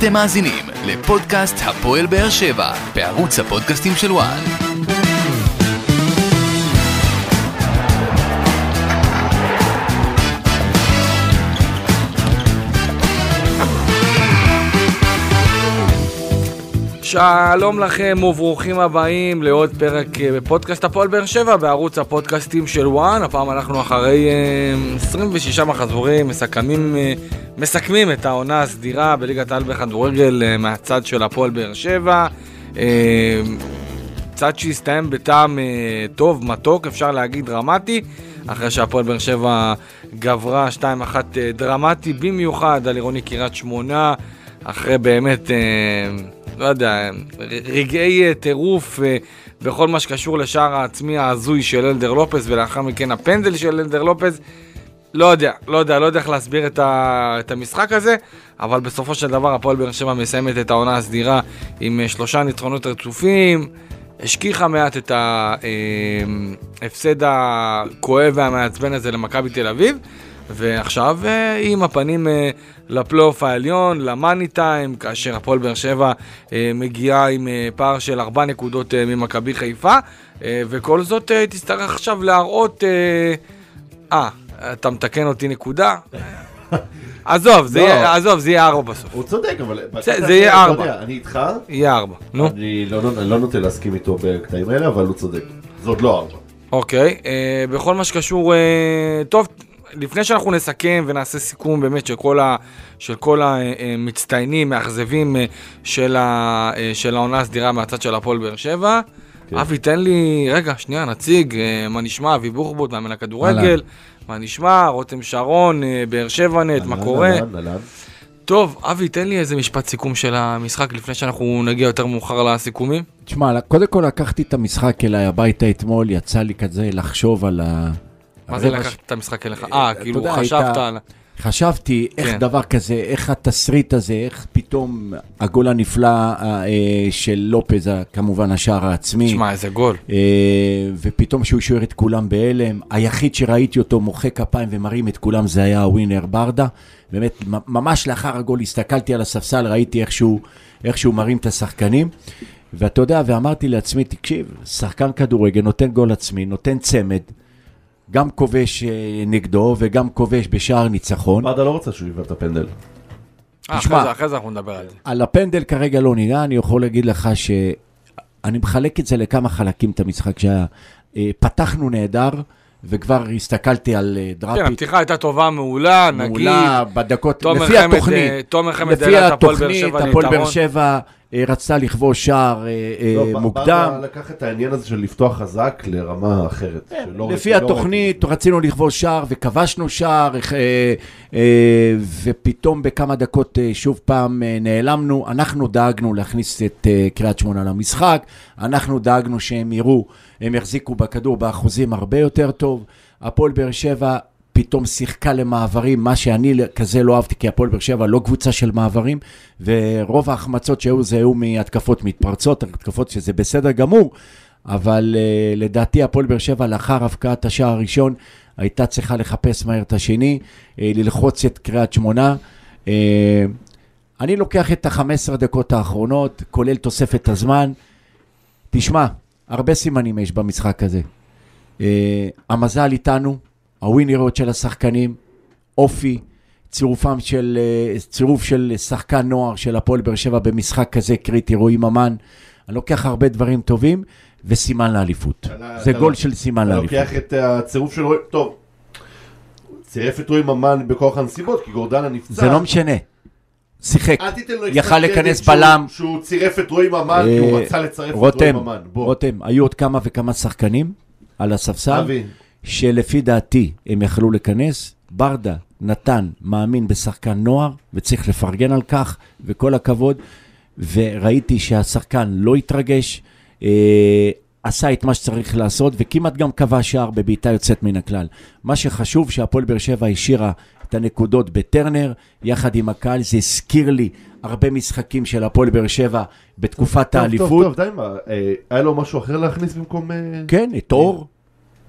אתם מאזינים לפודקאסט הפועל באר שבע בערוץ הפודקאסטים של וואן. שלום לכם וברוכים הבאים לעוד פרק אה, בפודקאסט הפועל באר שבע בערוץ הפודקאסטים של וואן. הפעם אנחנו אחרי אה, 26 מחזורים מסכמים, אה, מסכמים את העונה הסדירה בליגת העל בכדורגל אה, מהצד של הפועל באר שבע. אה, צד שהסתיים בטעם אה, טוב, מתוק, אפשר להגיד דרמטי, אחרי שהפועל באר שבע גברה 2-1 אה, דרמטי במיוחד על עירוני קריית שמונה, אחרי באמת, אה, לא יודע, רגעי אה, טירוף אה, בכל מה שקשור לשער העצמי ההזוי של אלדר לופס, ולאחר מכן הפנדל של אלדר לופס. לא יודע, לא יודע, לא יודע איך להסביר את, ה, את המשחק הזה, אבל בסופו של דבר הפועל באר שבע מסיימת את העונה הסדירה עם אה, שלושה ניצחונות רצופים, השכיחה מעט את ההפסד הכואב והמעצבן הזה למכבי תל אביב, ועכשיו אה, עם הפנים אה, לפלייאוף העליון, למאני טיים, כאשר הפועל באר שבע אה, מגיעה עם פער של ארבע נקודות ממכבי חיפה, וכל זאת תצטרך עכשיו להראות... אה, אתה מתקן אותי נקודה? עזוב, זה לא. יהיה- עזוב, זה יהיה ארבע בסוף. הוא צודק, אבל... זה יהיה ארבע. אני איתך, יהיה ארבע, נו. אני לא אני לא נוטה להסכים איתו בקטעים האלה, אבל הוא צודק. זה עוד לא ארבע. אוקיי, בכל מה שקשור, טוב, לפני שאנחנו נסכם ונעשה סיכום באמת של כל, ה, של כל המצטיינים, מאכזבים אה, של, ה, אה, של העונה הסדירה מהצד של הפועל באר שבע, כן. אבי, תן לי, רגע, שנייה, נציג, אה, מה נשמע, אבי בוחבוט, מאמן הכדורגל, מה נשמע, רותם שרון, אה, באר שבע נט, מה קורה? טוב, אבי, תן לי איזה משפט סיכום של המשחק לפני שאנחנו נגיע יותר מאוחר לסיכומים. תשמע, קודם כל לקחתי את המשחק אליי הביתה אתמול, יצא לי כזה לחשוב על ה... מה זה לקחת את המשחק אליך? אה, אתה כאילו חשבת על... חשבתי איך כן. דבר כזה, איך התסריט הזה, איך פתאום הגול הנפלא אה, אה, של לופז, כמובן השער העצמי, תשמע, איזה גול. אה, ופתאום שהוא השאיר את כולם בהלם. היחיד שראיתי אותו מוחא כפיים ומרים את כולם זה היה הווינר ברדה. באמת, ממש לאחר הגול הסתכלתי על הספסל, ראיתי איך שהוא, איך שהוא מרים את השחקנים. ואתה יודע, ואמרתי לעצמי, תקשיב, שחקן כדורגל נותן גול עצמי, נותן צמד, גם כובש אה, נגדו וגם כובש בשער ניצחון. ברדה לא רוצה שהוא יבעט את הפנדל. אה, תשמע. אחרי זה- אחרי זה אנחנו נדבר על זה. על הפנדל כרגע לא ניגע, אני יכול להגיד לך שאני מחלק את זה לכמה חלקים, את המשחק שהיה. אה, פתחנו נהדר, וכבר הסתכלתי על אה, כן, דראפיץ'. הפתיחה הייתה טובה, מעולה, נגיד. מעולה בדקות, לפי התוכנית, תומר חמד לפי העלה את הפועל באר שבע ליתרון. אה, רצתה לכבוש שער אה, אה, לא, מוקדם. ברדה לקח את העניין הזה של לפתוח חזק לרמה אחרת. שלא לפי לא התוכנית רצינו לכבוש שער וכבשנו שער, ופתאום בכמה דקות שוב פעם נעלמנו. אנחנו דאגנו להכניס את קריית שמונה למשחק, אנחנו דאגנו שהם יראו, הם יחזיקו בכדור באחוזים הרבה יותר טוב. הפועל באר שבע פתאום שיחקה למעברים, מה שאני כזה לא אהבתי, כי הפועל באר שבע לא קבוצה של מעברים, ורוב ההחמצות שהיו זה היו מהתקפות מתפרצות, התקפות שזה בסדר גמור, אבל uh, לדעתי הפועל באר שבע לאחר הבקעת השער הראשון הייתה צריכה לחפש מהר את השני, uh, ללחוץ את קריית שמונה. Uh, אני לוקח את ה-15 דקות האחרונות, כולל תוספת הזמן. תשמע, הרבה סימנים יש במשחק הזה. Uh, המזל איתנו, הווינריות של השחקנים, אופי, צירופם של, uh, צירוף של שחקן נוער של הפועל באר שבע במשחק כזה קריטי, רועי ממן. אני לוקח הרבה דברים טובים וסימן לאליפות. אתה- זה אתה גול של סימן אתה לאליפות. לוקח את הצירוף של רועי... טוב. צירף את רועי ממן בכוח הנסיבות, כי גורדנה נפצע. זה לא משנה. שיחק. יכל להיכנס שהוא- בלם. שהוא צירף את רועי ממן, כי הוא אה, רצה לצרף את רועי ממן. רותם, היו עוד כמה וכמה שחקנים על הספסל, אבי, שלפי דעתי הם יכלו להיכנס. ברדה נתן, מאמין בשחקן נוער, וצריך לפרגן על כך, וכל הכבוד. וראיתי שהשחקן לא התרגש, אה, עשה את מה שצריך לעשות, וכמעט גם קבע שער בבעיטה יוצאת מן הכלל. מה שחשוב, שהפועל באר שבע השאירה את הנקודות בטרנר, יחד עם הקהל, זה הזכיר לי הרבה משחקים של הפועל באר שבע בתקופת טוב, האליפות. טוב, טוב, די מה, אה, היה לו משהו אחר להכניס במקום... אה, כן, את אור,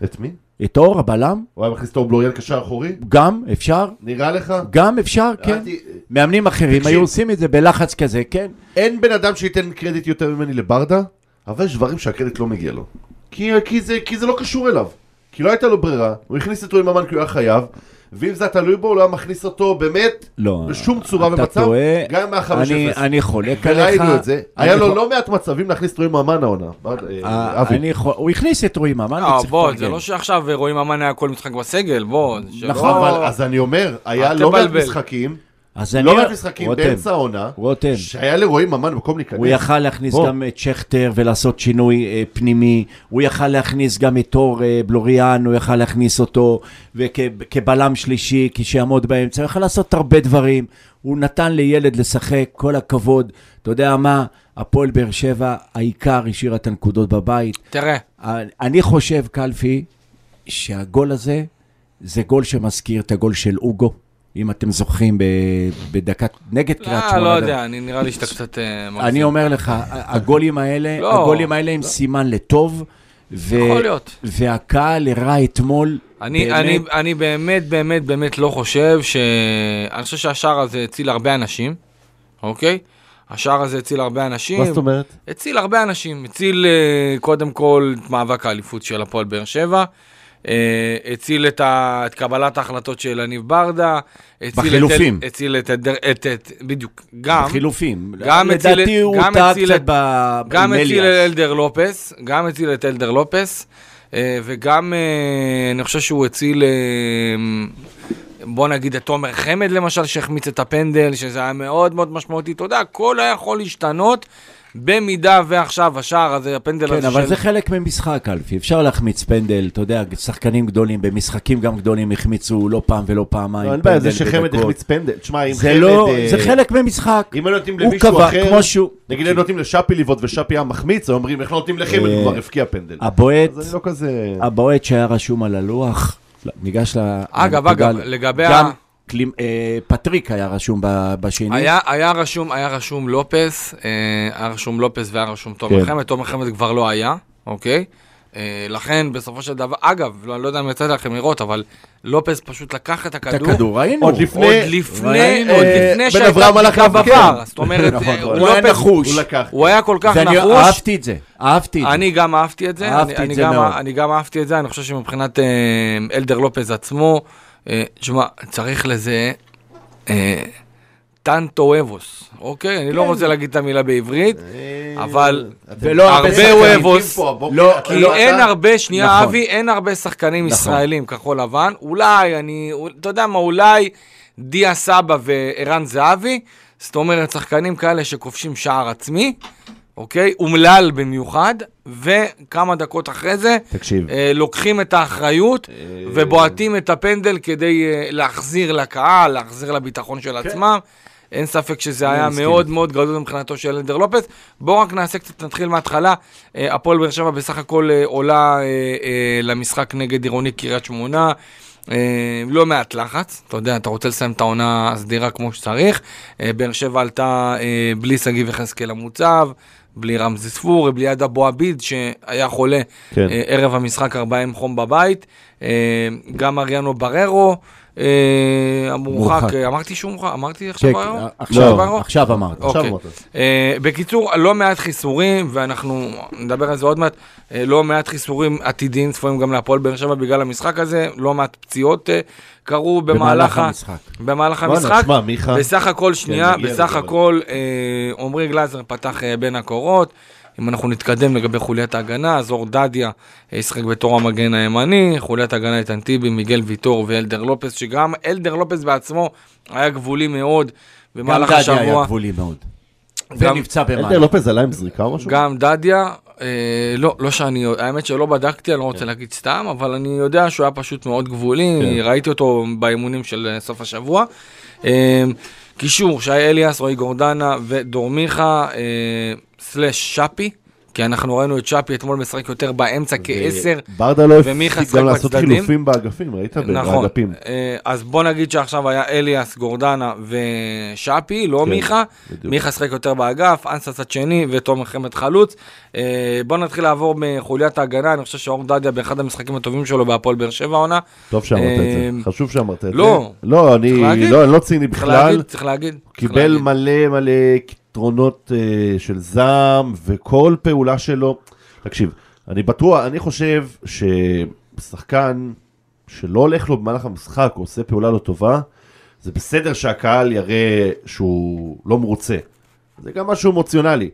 את מי? את אור, הבלם, הוא היה מכניס את אור בלוריאל קשר אחורי? גם אפשר, נראה לך? גם אפשר, כן. ראיתי- מאמנים אחרים תקשיב. היו עושים את זה בלחץ כזה, כן? אין בן אדם שייתן קרדיט יותר ממני לברדה, אבל יש דברים שהקרדיט לא מגיע לו. כי, כי, זה, כי זה לא קשור אליו. כי לא הייתה לו ברירה, הוא הכניס את רועי ממן כי הוא היה חייב, ואם זה היה תלוי בו, הוא לא היה מכניס אותו באמת לא. בשום צורה אתה ומצב, טועה. גם אם היה 5-0. אני- אני חולק עליך. וראינו את זה. היה לו לא מעט מצבים להכניס את רועי ממן העונה. אה, אה, אבי. יכול- הוא הכניס את רועי ממן, בוא. זה לא שעכשיו רואים אמן היה כל משחק בסגל, בוא. נכון, אבל אז אני אומר, היה לא מעט. משחקים, אז אני... לא מעט משחקים רותם, באמצע העונה, רותם. שהיה לרועי ממן מקום להיכנס. הוא יכל להכניס בוא. גם את שכטר ולעשות שינוי אה, פנימי, הוא יכל להכניס גם את אור אה, בלוריאן, הוא יכל להכניס אותו וכבלם שלישי, כשיעמוד באמצע, הוא יכל לעשות הרבה דברים. הוא נתן לילד לשחק, כל הכבוד. אתה יודע מה? הפועל באר שבע, העיקר השאירה את הנקודות בבית. תראה, אני חושב, קלפי, שהגול הזה זה גול שמזכיר את הגול של אוגו, אם אתם זוכרים, בדקת, נגד קריית לא, שמונה. לא יודע, אני נראה לי שאתה קצת אה. אני אומר לך, הגולים האלה, לא. הגולים האלה הם סימן לטוב, יכול להיות. והקהל הראה אתמול, אני, באמת, אני, אני באמת, באמת, באמת לא חושב ש... אני חושב שהשער הזה הציל הרבה אנשים, אוקיי? השער הזה הציל הרבה אנשים. מה זאת אומרת? הציל הרבה אנשים. הציל אה, קודם כל את מאבק האליפות של הפועל באר שבע. אה, הציל את, ה... את קבלת ההחלטות של יניב ברדה. בחילופים. את... הציל את... את... את... את... בדיוק. גם... חילופים. גם הציל- לדעתי הוא טעה קצת את- ב... גם הציל את. אלדר לופס, גם הציל את אלדר לופס, אה, וגם אה, אני חושב שהוא הציל, בוא נגיד את תומר חמד למשל, שהחמיץ את הפנדל, שזה היה מאוד מאוד משמעותי. אתה יודע, הכל היה יכול להשתנות, במידה ועכשיו השער הזה, הפנדל כן, הזה אבל של... זה חלק ממשחק, אלפי. אפשר להחמיץ פנדל, אתה יודע, שחקנים גדולים, במשחקים גם גדולים החמיצו לא פעם ולא פעמיים. לא, אין בעיה, זה שחמד. החמיץ פנדל. תשמע, אם זה חמד... לא, אה, זה חלק ממשחק. אם היו נותנים הוא למישהו קבע, אחר, כמו שהוא... נגיד היו נותנים לשאפי לבעוט ושאפי היה מחמיץ, היו אומרים איך לא נותנים לחמד, אה, הוא כבר הבקיע פנדל. הבועט, אז אני לא כזה... הבועט שהיה רשום על הלוח, לא, ניגש ל... אגב, אגב, לגבי גם ה- קלימ- אה, פטריק היה רשום ב- בשני. היה, היה, רשום, היה רשום לופס, אה, היה רשום לופס והיה רשום תומר כן. חמד, תומר חמד כבר לא היה, אוקיי? אה, לכן, בסופו של דבר, אגב, לא, לא יודע אם יצא לכם לראות, אבל לופס פשוט לקח את את הכדור. הכדור, ראינו. עוד לפני- עוד לפני, ראינו, עוד אה, לפני בן שהייתה בדיקה. בVAR. זאת אומרת, נכון, אה, הוא היה לופס- נחוש. הוא לקח. הוא היה כל כך ואני נחוש. אהבתי את זה, אהבתי את זה. אני גם אהבתי את זה, אהבתי אני, את אני, זה גם, מאוד. אני גם אהבתי את זה, אני חושב שמבחינת אה, אלדר לופז עצמו, אה, תשמע, צריך לזה אה, טנטו אבוס, אוקיי? אני לא רוצה להגיד את המילה בעברית, אבל ולא הרבה שחקנים. וובוס, לא, כי לא, אין אתה- הרבה, שנייה נכון. אבי, אין הרבה שחקנים נכון. ישראלים כחול לבן, אולי, אני, אתה יודע מה, אולי דיה סבא וערן זהבי, זאת אומרת, שחקנים כאלה שכובשים שער עצמי, אוקיי? אומלל במיוחד, וכמה דקות אחרי זה, תקשיב. אה, לוקחים את האחריות ובועטים את הפנדל כדי אה, להחזיר לקהל, להחזיר לביטחון של עצמם. אין ספק שזה היה מסכים מאוד. מאוד גדול מבחינתו של אלדר לופס. בואו רק נעשה קצת, נתחיל מההתחלה. אה, הפועל באר שבע בסך הכל אה, עולה אה, אה, למשחק נגד עירוני קריית שמונה. אה, לא מעט לחץ, אתה יודע, אתה רוצה לסיים את העונה הסדירה כמו שצריך. אה, באר שבע עלתה אה, בלי שגיב יחזקאל המוצב, בלי רמזי ספור, בלי יד אבו עביד שהיה חולה כן. אה, ערב המשחק ארבעה עם חום בבית. אה, גם אריאנו בררו המורחק, מורחק. אה, אמרתי שהוא מורחק, אמרתי עכשיו כן, בררו? עכשיו, בררו? עכשיו אמרת. עכשיו אוקיי. אה, בקיצור, לא מעט חיסורים, ואנחנו נדבר על זה עוד מעט, אה, לא מעט חיסורים עתידיים צפויים גם להפועל באר שבע בגלל המשחק הזה, לא מעט פציעות אה, קרו במהלך, המשחק. במהלך המשחק. בסך הכל, שנייה, נגיע בסך הכל, אה, עמרי גלאזר פתח אה, בין הקורות. אם אנחנו נתקדם לגבי חוליית ההגנה, אז אור דדיה אה, ישחק בתור המגן הימני, חוליית ההגנה איתן טיבי, מיגל ויטור ואלדר לופס, שגם אלדר לופס בעצמו היה גבולי מאוד גם במהלך דדיה השבוע. היה גבולי מאוד. גם- ונפצע אלדר במהלך. לופז עלה עם זריקה או משהו? גם דדיה, אה, לא, לא שאני, האמת שלא בדקתי, אני לא רוצה להגיד סתם, אבל אני יודע שהוא היה פשוט מאוד גבולי, כן. ראיתי אותו באימונים של אה, סוף השבוע. אה, קישור, שי אליאס, רועי גורדנה ודור מיכה, אה, סלאש שפי, כי אנחנו ראינו את שפי אתמול משחק יותר באמצע כעשר. ברדה לא הפסיק גם לעשות. חילופים באגפים, ראית? נכון, באגפים. אה, אז בוא נגיד שעכשיו היה אליאס, גורדנה ושאפי, לא כן, מיכה. בדיוק. מיכה שחק יותר באגף, אנסה צד שני ותומר חמד חלוץ. אה, בוא נתחיל לעבור מחוליית ההגנה, אני חושב שאור דדיה באחד המשחקים הטובים שלו בהפועל באר שבע העונה. טוב שאמרת את אה, זה, חשוב שאמרת את זה. לא. לא, אני. לא, לא ציני צריך בכלל. להגיד, צריך להגיד. צריך קיבל להגיד. מלא מלא יתרונות אה, של זעם, וכל פעולה שלו... תקשיב, אני בטוח, אני חושב ששחקן שלא הולך לו במהלך המשחק, או עושה פעולה לא טובה, זה בסדר שהקהל יראה שהוא לא מרוצה. זה גם משהו אמוציונלי.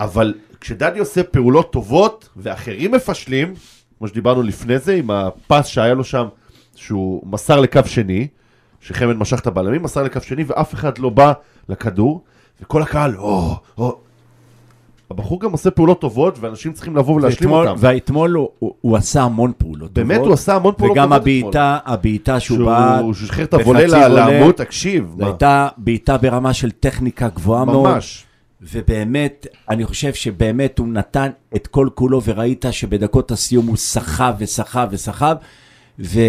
אבל כשדדי עושה פעולות טובות, ואחרים מפשלים, כמו שדיברנו לפני זה, עם הפס שהיה לו שם, שהוא מסר לקו שני, שחמד משך את הבלמים, מסר לקו שני, ואף אחד לא בא לכדור, וכל הקהל, או, או. הבחור גם עושה פעולות טובות, ואנשים צריכים לבוא ולהשלים ואתמול- אותם. ואתמול הוא- הוא הוא עשה המון פעולות באמת טובות, הוא עשה המון פעולות וגם טובות הבעיטה, הבעיטה שהוא בעט, שהוא שחרר את הוולה וולה, לעמוד, תקשיב, זו הייתה בעיטה ברמה של טכניקה גבוהה מאוד. ממש. ובאמת, אני חושב שבאמת הוא נתן את כל כולו, וראית שבדקות הסיום הוא סחב וסחב וסחב, ו...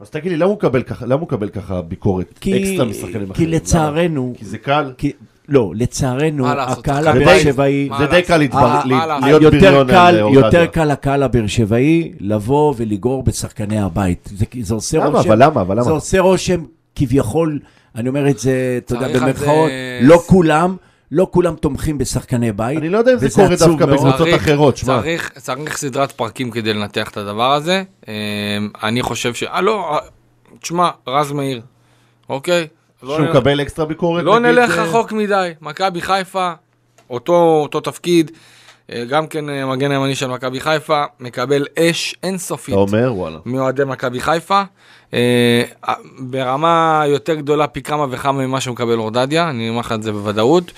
אז תגיד לי, למה הוא מקבל ככה, למה הוא מקבל ככה ביקורת כי, אקסטרה משחקנים כי אחרים? לצערנו, למה? כי זה קל? כי, לא, לצערנו, הקהל הבאר. שבעי, זה די? קל? להיות יותר בריון קל, על יותר אורדדיה. קל לקהל הבאר שבעי לבוא ולגרור בשחקני הבית. זה, זה עושה למה? רושם, אבל למה? אבל למה? זה עושה רושם כביכול, אני אומר את זה, אתה יודע, במרכאות, לא כולם, לא כולם תומכים בשחקני בית. אני לא יודע אם זה קורה דווקא. בקבוצות אחרות, שמע. צריך, צריך סדרת פרקים כדי לנתח את הדבר הזה. אה, אני חושב ש... אה, לא, אה, תשמע, רז מאיר, אוקיי? לא שהוא נ- מקבל אקסטרה ביקורת? לא נגיד, נלך אה, רחוק מדי. מכבי חיפה, אותו, אותו תפקיד, אה, גם כן אה, מגן הימני של מכבי חיפה, מקבל אש אינסופית. אתה אומר, וואלה. מאוהדי מכבי חיפה. אה, ברמה יותר גדולה פי כמה וכמה ממה שמקבל אורדדיה, אני אומר לך את זה בוודאות.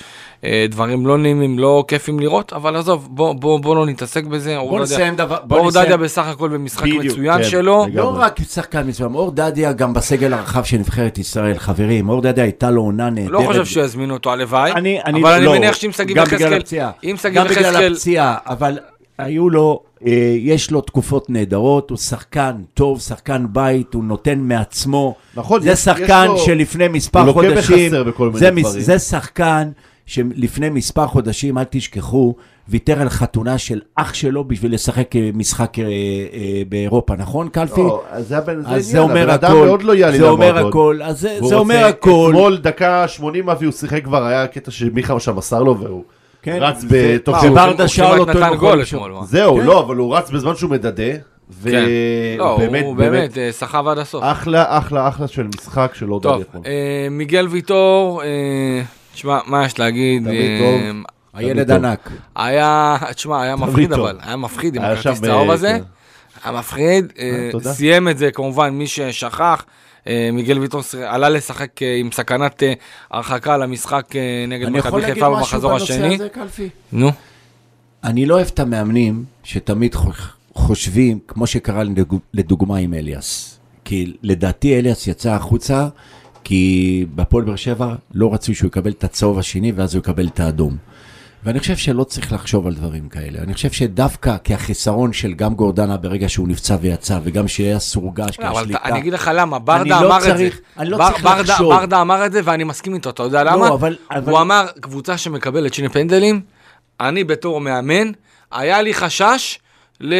אה, דברים לא נעימים, לא כיפים לראות, אבל עזוב, בוא, בוא, בוא לא נתעסק בזה. בוא נסיים דבר, בוא אורדדיה נסיים. בסך הכל במשחק בדיוק, מצוין כן. שלו. לגמרי. לא רק שחקן מסוים, אור דדיה גם בסגל הרחב של נבחרת ישראל, חברים, אור דדיה הייתה לו עונה נהדרת. לא חושב שיזמינו אותו, הלוואי. אני, אני, אבל אני לא, מניח שאם שגיב גם בגלל יחזקאל, הפציעה, אם שגיב גם בגלל הפציעה, אבל היו לו, אה, יש לו תקופות נהדרות, הוא שחקן טוב, שחקן בית, הוא נותן מעצמו. נכון, זה יש- שחקן יש לו- שלפני מספר הוא לוקה חודשים, בחסר בכל מיני זה, מס- דברים. זה שחקן שלפני מספר חודשים, אל תשכחו, ויתר על חתונה של אח שלו בשביל לשחק אה, משחק אה, באירופה, נכון, קלפי? לא, אז זה אז זה אומר הבן אדם הכל, מאוד לויאלי זה אומר. הכל, אז זה, זה אומר הכל. אתמול דקה 80 אבי הוא שיחק כבר, היה קטע שמיכה שם מסר לו והוא כן, רץ ו- בתוך... הוא שאל אותו נתן גול. אתמול. זהו, כן. לא, אבל הוא רץ בזמן שהוא מדדה. כן. לא, ובאמת, הוא באמת, באמת אה, סחב עד הסוף. אחלה, אחלה, אחלה של משחק של אורדדיה טוב. אה, מיגל ויטור, אה, תשמע, מה יש להגיד? תמיד אה, טוב. הילד. ענק. היה, תשמע, היה מפחיד טוב. אבל, היה מפחיד עם הכרטיס צהוב אה, הזה. כן. היה מפחיד, אה, אה. סיים את זה כמובן מי ששכח. אה, מיגל ויטור ס- עלה לשחק אה, עם סכנת אה, הרחקה למשחק נגד אני יכול מכבי להגיד חיפה משהו במחזור בנושא השני. הזה, קלפי? נו, אני לא אוהב את המאמנים שתמיד חוש- חושבים, כמו שקרה לדוג- לדוגמה עם אליאס. כי לדעתי אליאס יצא החוצה, כי בפועל באר שבע לא רצו שהוא יקבל את הצהוב השני ואז הוא יקבל את האדום. ואני חושב שלא צריך לחשוב על דברים כאלה. אני חושב שדווקא כהחיסרון של גם גורדנה ברגע שהוא נפצע ויצא, וגם שהיה סורגש, לא. אתה- אני אגיד לך למה, ברדה לא אמר את זה. צריך- אני לא בר- צריך ברדה- לחשוב. ברדה אמר את זה ואני מסכים איתו, אתה יודע למה? אבל- אבל- הוא אמר, קבוצה שמקבלת שני פנדלים, אני בתור מאמן, היה לי חשש. ל...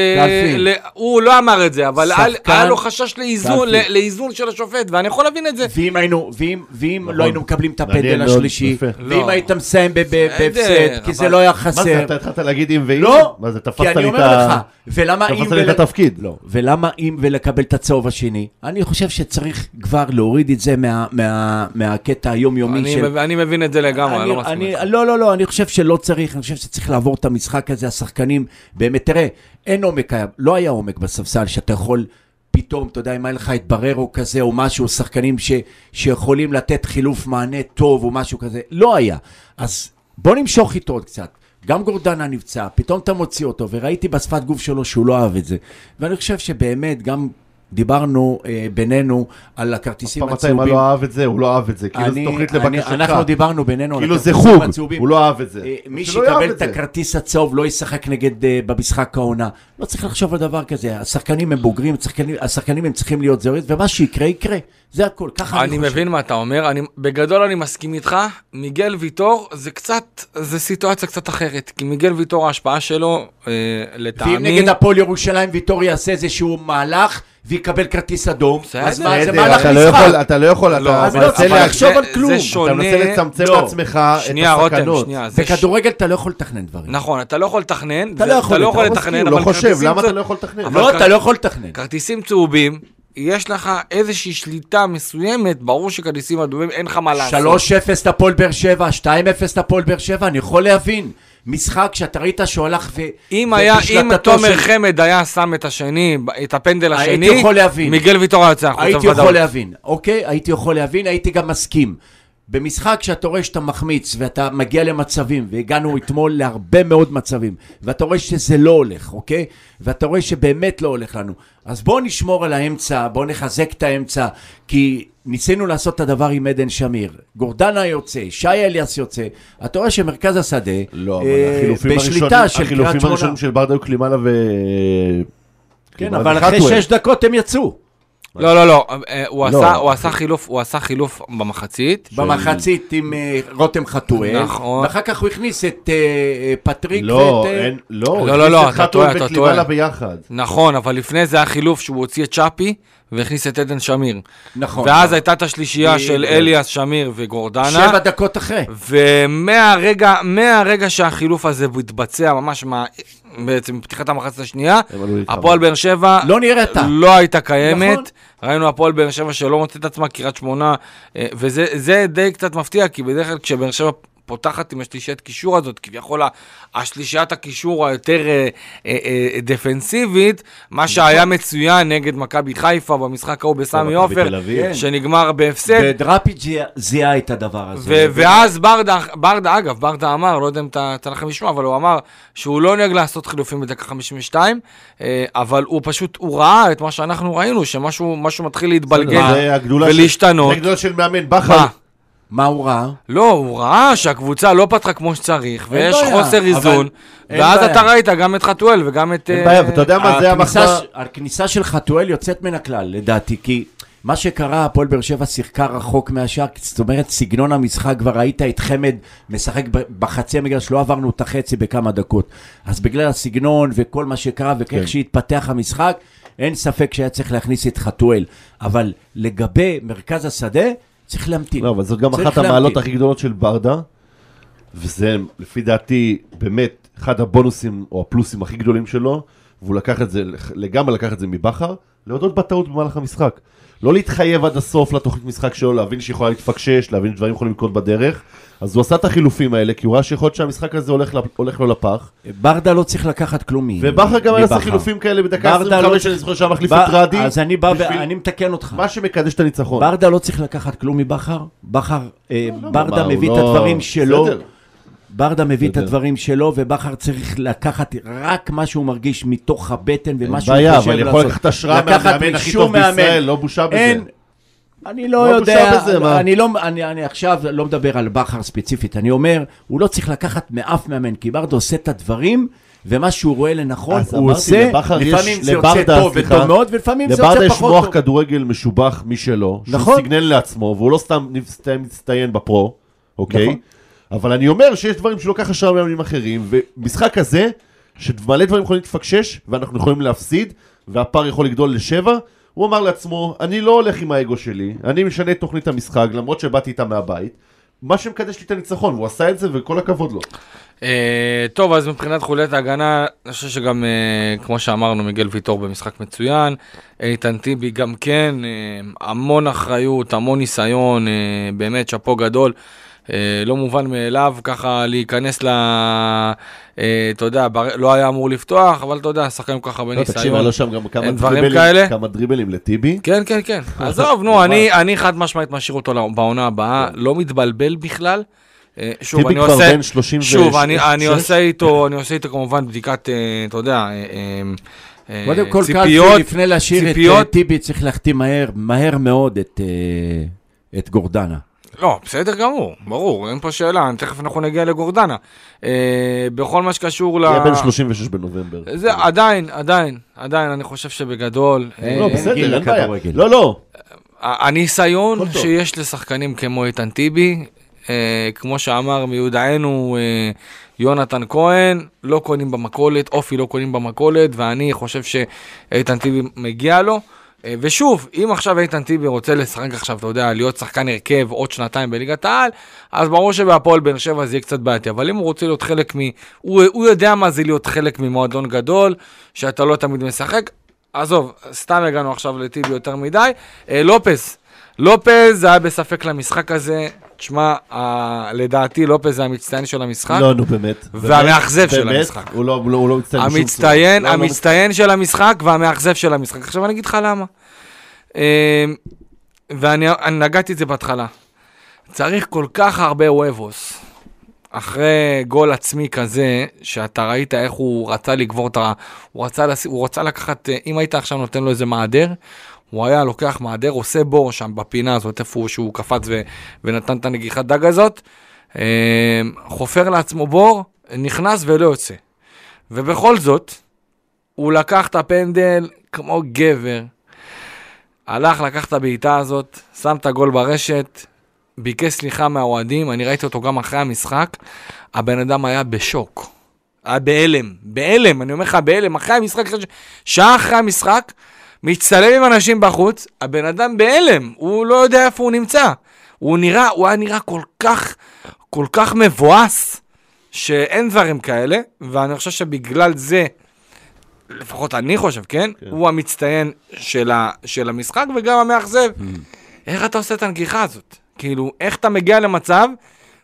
ל... הוא לא אמר את זה, אבל שחקן- היה לו חשש לאיזון. ל- לאיזון של השופט, ואני יכול להבין את זה. ואם היינו, ואם, ואם נכון. לא היינו מקבלים את הפנדל השלישי, יפה. ואם לא. היית מסיים בהפסד, כי זה לא היה מה זה, חסר. אתה התחלת להגיד אם ואם? לא, מה זה, כי תפסת לי את ה... לך, ולמה אם... תפסת לי את ול- התפקיד. לא, ולמה אם ולקבל את הצהוב השני? אני חושב שצריך כבר להוריד את זה מה- מה- מהקטע היומיומי אני, של... מב- אני מבין את זה לגמרי, אני לא מסכים אני, איתך. לא, לא, לא, אני חושב שלא צריך, אני חושב שצריך לעבור את המשחק הזה, השחקנים, באמת, תראה, אין עומק, היה- לא היה עומק בספסל שאתה יכול פתאום, אתה יודע, אם היה לך את בררו כזה או משהו, שחקנים ש, שיכולים לתת חילוף מענה טוב או משהו כזה, לא היה. אז בוא נמשוך איתו עוד קצת. גם גורדנה נפצע, פתאום אתה מוציא אותו, וראיתי בשפת גוף שלו שהוא לא אהב את זה. ואני חושב שבאמת, גם דיברנו אה, בינינו על הכרטיסים פעם אתה מה הצהובים. לא אהב את זה, הוא לא אהב את זה. כאילו אני- תוכנית לבקשתך. אנחנו דיברנו בינינו על כאילו זה הכרטיסים חוג, הצהובים. הוא לא אהב את זה. אה, מי יאהב שיקבל את. הכרטיס הצהוב לא ישחק נגד, אה, במשחק העונה. לא צריך לחשוב על דבר כזה. השחקנים הם בוגרים, השחקנים, השחקנים הם צריכים להיות זהירים, ומה שיקרה, יקרה. זה הכל, ככה אני, אני חושב. מבין מה אתה אומר, אני, בגדול אני מסכים איתך, מיגל ויטור זה קצת, זה סיטואציה קצת אחרת, כי מיגל ויטור ההשפעה שלו, אה, לטעמי, ואם נגד הפועל ירושלים ויטור יעשה איזשהו מהלך ויקבל כרטיס אדום. אז מה, זה מהלך אתה לא יכול, משחק. אתה לא יכול, לא, אתה לא מנסה לה- לחשוב על כלום. אתה מנסה לצמצם לא. לעצמך את הסכנות. בכדורגל אתה לא יכול לתכנן דברים. נכון, אתה לא יכול לתכנן, אתה לא יכול, אתה לא אתה יכול לא לתכנן, אבל לא חושב, כרטיסים למה צ- אתה לא יכול לתכנן? לא, אתה לא יכול לתכנן. כרטיסים צהובים, יש לך איזושהי שליטה מסוימת, ברור שכרטיסים אדומים, אין לך מה לעשות. 3-0 לפועל באר שבע, 2-0 לפועל באר שבע, אני יכול להבין. משחק שאתה ראית שהוא הלך ו... אם היה, אם תומר של- חמד היה שם את השני, את הפנדל הייתי השני, יכול להבין. מיגל ויטור היה יוצא החוצה הייתי. יכול להבין, אוקיי? הייתי יכול להבין, הייתי גם מסכים. במשחק שאתה רואה שאתה מחמיץ ואתה מגיע למצבים, והגענו אתמול להרבה מאוד מצבים, ואתה רואה שזה לא הולך, אוקיי? ואתה רואה שבאמת לא הולך לנו. אז בואו נשמור על האמצע, בואו נחזק את האמצע, כי ניסינו לעשות את הדבר עם עדן שמיר. גורדנה יוצא, שי אליאס יוצא, אתה רואה שמרכז השדה, לא, אבל אה, החילופים בשליטה הראשונים, של החילופים קריית שמונה. הראשונים של ברדה היו קלימאלה ו... כן, אבל אחרי. שש דקות הם יצאו. לא, לא, לא, אה, הוא לא. עשה- הוא עשה חילוף, הוא עשה חילוף במחצית. במחצית עם אה, רותם חתואל, נכון. ואחר כך הוא הכניס את אה, פטריק לא, ואת... אין, לא, לא, לא, לא, אתה טועה, אתה טועה. ביחד. נכון, אבל לפני זה היה חילוף שהוא הוציא את צ'אפי והכניס את עדן שמיר. נכון. ואז הייתה את השלישייה של. אליאס, שמיר וגורדנה. שבע דקות אחרי. ומהרגע מהרגע שהחילוף הזה התבצע, ממש מה... בעצם פתיחת המחצית השנייה. הפועל באר שבע לא נראתה. לא הייתה קיימת. נכון. ראינו הפועל באר שבע שלא מוצאת את עצמה, קריית שמונה, אה, וזה זה די קצת מפתיע, כי בדרך כלל כשבאר שבע פותחת עם השלישיית קישור הזאת, כביכול השלישיית הקישור היותר אה, אה, אה, דפנסיבית, מה שהיה מצוין נגד מכבי חיפה במשחק ההוא בסמי עופר. כן. שנגמר בהפסד. ודראפיג' זיהה- את הדבר הזה. ו- ואז ברדה, ברדה, אגב, ברדה אמר, לא יודע אם אתה לכם לשמוע, אבל הוא אמר שהוא לא נוהג לעשות חילופים בדקה 52, אה, אבל הוא פשוט, הוא ראה את מה שאנחנו ראינו, שמשהו משהו מתחיל להתבלגן ולהשתנות. זה הגדולה של מאמן בכר. מה? הוא ראה? לא, הוא ראה שהקבוצה לא פתחה כמו שצריך, ויש בעיה, חוסר איזון, ואז בעיה. אתה ראית גם את חתואל וגם את... אין בעיה, ואתה יודע מה זה המחמאה? ש- הכניסה של חתואל יוצאת מן הכלל, לדעתי, כי מה שקרה, הפועל באר שבע שיחקה רחוק מהשאר, זאת אומרת, סגנון המשחק, כבר ראית את חמד משחק בחצי המגרש, לא עברנו את החצי בכמה דקות. אז בגלל הסגנון וכל מה שקרה וכך כן. שהתפתח המשחק, אין ספק שהיה צריך להכניס את חתואל. אבל לגבי מרכז השדה, צריך להמתין. לא, אבל זאת גם אחת המעלות. הכי גדולות של ברדה, וזה לפי דעתי באמת אחד הבונוסים או הפלוסים הכי גדולים שלו, והוא לקח את זה, לגמרי לקח את זה מבכר, להודות בטעות במהלך המשחק. לא להתחייב עד הסוף לתוכנית משחק שלו, להבין שיכולה להתפקשש, להבין שדברים יכולים לקרות בדרך. אז הוא עשה את החילופים האלה, כי הוא ראה שיכול להיות שהמשחק הזה הולך, הולך לו לפח. ברדה לא צריך לקחת כלום ובכר גם היה מבכר. חילופים כאלה בדקה ברדה 25, לא אני זוכר שהיה מחליף את רדי. אז אני בא ואני מתקן אותך. מה שמקדש את הניצחון. ברדה לא צריך לקחת כלום מבכר, בכר, אה, לא, ברדה מה, הוא מביא את לא- הדברים שלו. ברדה מביא את. הדברים שלו, ובכר צריך לקחת רק מה שהוא מרגיש מתוך הבטן ומה אין שהוא בעיה, חושב אבל לעשות. יכול לקחת השראה מהמאמן הכי טוב מאמן. בישראל, לא בושה בזה. אין, אני לא, לא יודע, בזה, מה? אני, לא, אני, אני עכשיו לא מדבר על בכר ספציפית, אני אומר, הוא לא צריך לקחת מאף מאמן, כי ברדה עושה את הדברים, ומה שהוא רואה לנכון, הוא עושה, יש- לפעמים זה יוצא לברדה, טוב סליחה, וטוב מאוד, ולפעמים זה לברדה יוצא יש פחות מוח טוב. כדורגל משובח משלו, נכון. שהוא סגנן לעצמו, והוא לא סתם מצטיין בפרו, אוקיי? נכון. אבל אני אומר שיש דברים שהוא לוקח השראה מאמנים אחרים, ומשחק כזה, שמלא דברים יכולים להתפקשש, ואנחנו יכולים להפסיד, והפער יכול לגדול לשבע, הוא אמר לעצמו, אני לא הולך עם האגו שלי, אני משנה את תוכנית המשחק, למרות שבאתי איתה מהבית, מה שמקדש לי את הניצחון, והוא עשה את זה, וכל הכבוד לו. אה, טוב, אז מבחינת חוליית ההגנה, אני חושב שגם, אה, כמו שאמרנו, מיגל ויטור במשחק מצוין, איתן טיבי גם כן, אה, המון אחריות, המון ניסיון, באמת שאפו גדול. אה, לא מובן מאליו ככה להיכנס ל... אה, אתה יודע, לא היה אמור לפתוח, אבל אתה יודע, שחקן כל כך הרבה לא, תקשיב, היה ניסיון. לו שם גם כמה דריבלים, כאלה? כמה דריבלים לטיבי. כן, כן, כן. עזוב, נו, אני, אני חד משמעית משאיר אותו בעונה הבאה, לא מתבלבל בכלל. אה, שוב, טיבי אני כבר עושה, בן 36. שוב, אני, עושה איתו, אני עושה איתו כמובן בדיקת, אתה יודע, אה, קודם כל, ציפיות- קלפי, לפני להשאיר את ציפיות- טיבי, צריך להחתים מהר, מהר מאוד את, את גורדנה. לא, בסדר גמור, ברור, אין פה שאלה, תכף אנחנו נגיע לגורדנה. אה, בכל מה שקשור ל... יהיה בין 36 בנובמבר. זה עדיין, עדיין, עדיין, אני חושב שבגדול, אה, לא, אין בסדר, אין בעיה. לא, לא. הניסיון טוב. שיש לשחקנים כמו איתן טיבי, אה, כמו שאמר מיודענו אה, יונתן כהן, לא קונים במכולת, אופי לא קונים במכולת, ואני חושב שאיתן טיבי מגיע לו. אה, ושוב, אם עכשיו איתן טיבי רוצה לשחק עכשיו, אתה יודע, להיות שחקן הרכב עוד שנתיים בליגת העל, אז ברור שבהפועל באר שבע זה יהיה קצת בעייתי, אבל אם הוא רוצה להיות חלק מ... הוא, הוא יודע מה זה להיות חלק ממועדון גדול, שאתה לא תמיד משחק. עזוב, סתם הגענו עכשיו לטיבי יותר מדי. אה, לופס, לופז היה בספק למשחק הזה. תשמע, לדעתי לופז זה המצטיין של המשחק. לא, נו, באמת. והמאכזב של המשחק. הוא לא- הוא לא הוא לא מצטיין בשום צורה. המצטיין, לא, לא המצטיין של המשחק והמאכזב של המשחק. עכשיו אני אגיד לך למה. אה, ואני אני נגעתי את זה בהתחלה. צריך כל כך הרבה וובוס. אחרי גול עצמי כזה, שאתה ראית איך הוא רצה לגבור את ה... הוא רצה, לס... הוא רצה לקחת, אה, אם היית עכשיו נותן לו איזה מעדר, הוא היה לוקח מעדר, עושה בור שם בפינה הזאת, איפה הוא שהוא קפץ ו... ונתן את הנגיחת דג הזאת, אה, חופר לעצמו בור, נכנס ולא יוצא. ובכל זאת, הוא לקח את הפנדל כמו גבר, הלך, לקח את הבעיטה הזאת, שם את הגול ברשת, ביקש סליחה מהאוהדים, אני ראיתי אותו גם אחרי המשחק, הבן אדם היה בשוק. היה בהלם, בהלם, אני אומר לך בהלם, אחרי המשחק. שעה אחרי המשחק, מצטלם עם אנשים בחוץ, הבן אדם בהלם, הוא לא יודע איפה הוא נמצא. הוא נראה, הוא היה נראה כל כך, כל כך מבואס, שאין דברים כאלה, ואני חושב שבגלל זה, לפחות אני חושב, כן? כן. הוא המצטיין של, ה, של המשחק וגם המאכזב. איך אתה עושה את הנגיחה הזאת? כאילו, איך אתה מגיע למצב,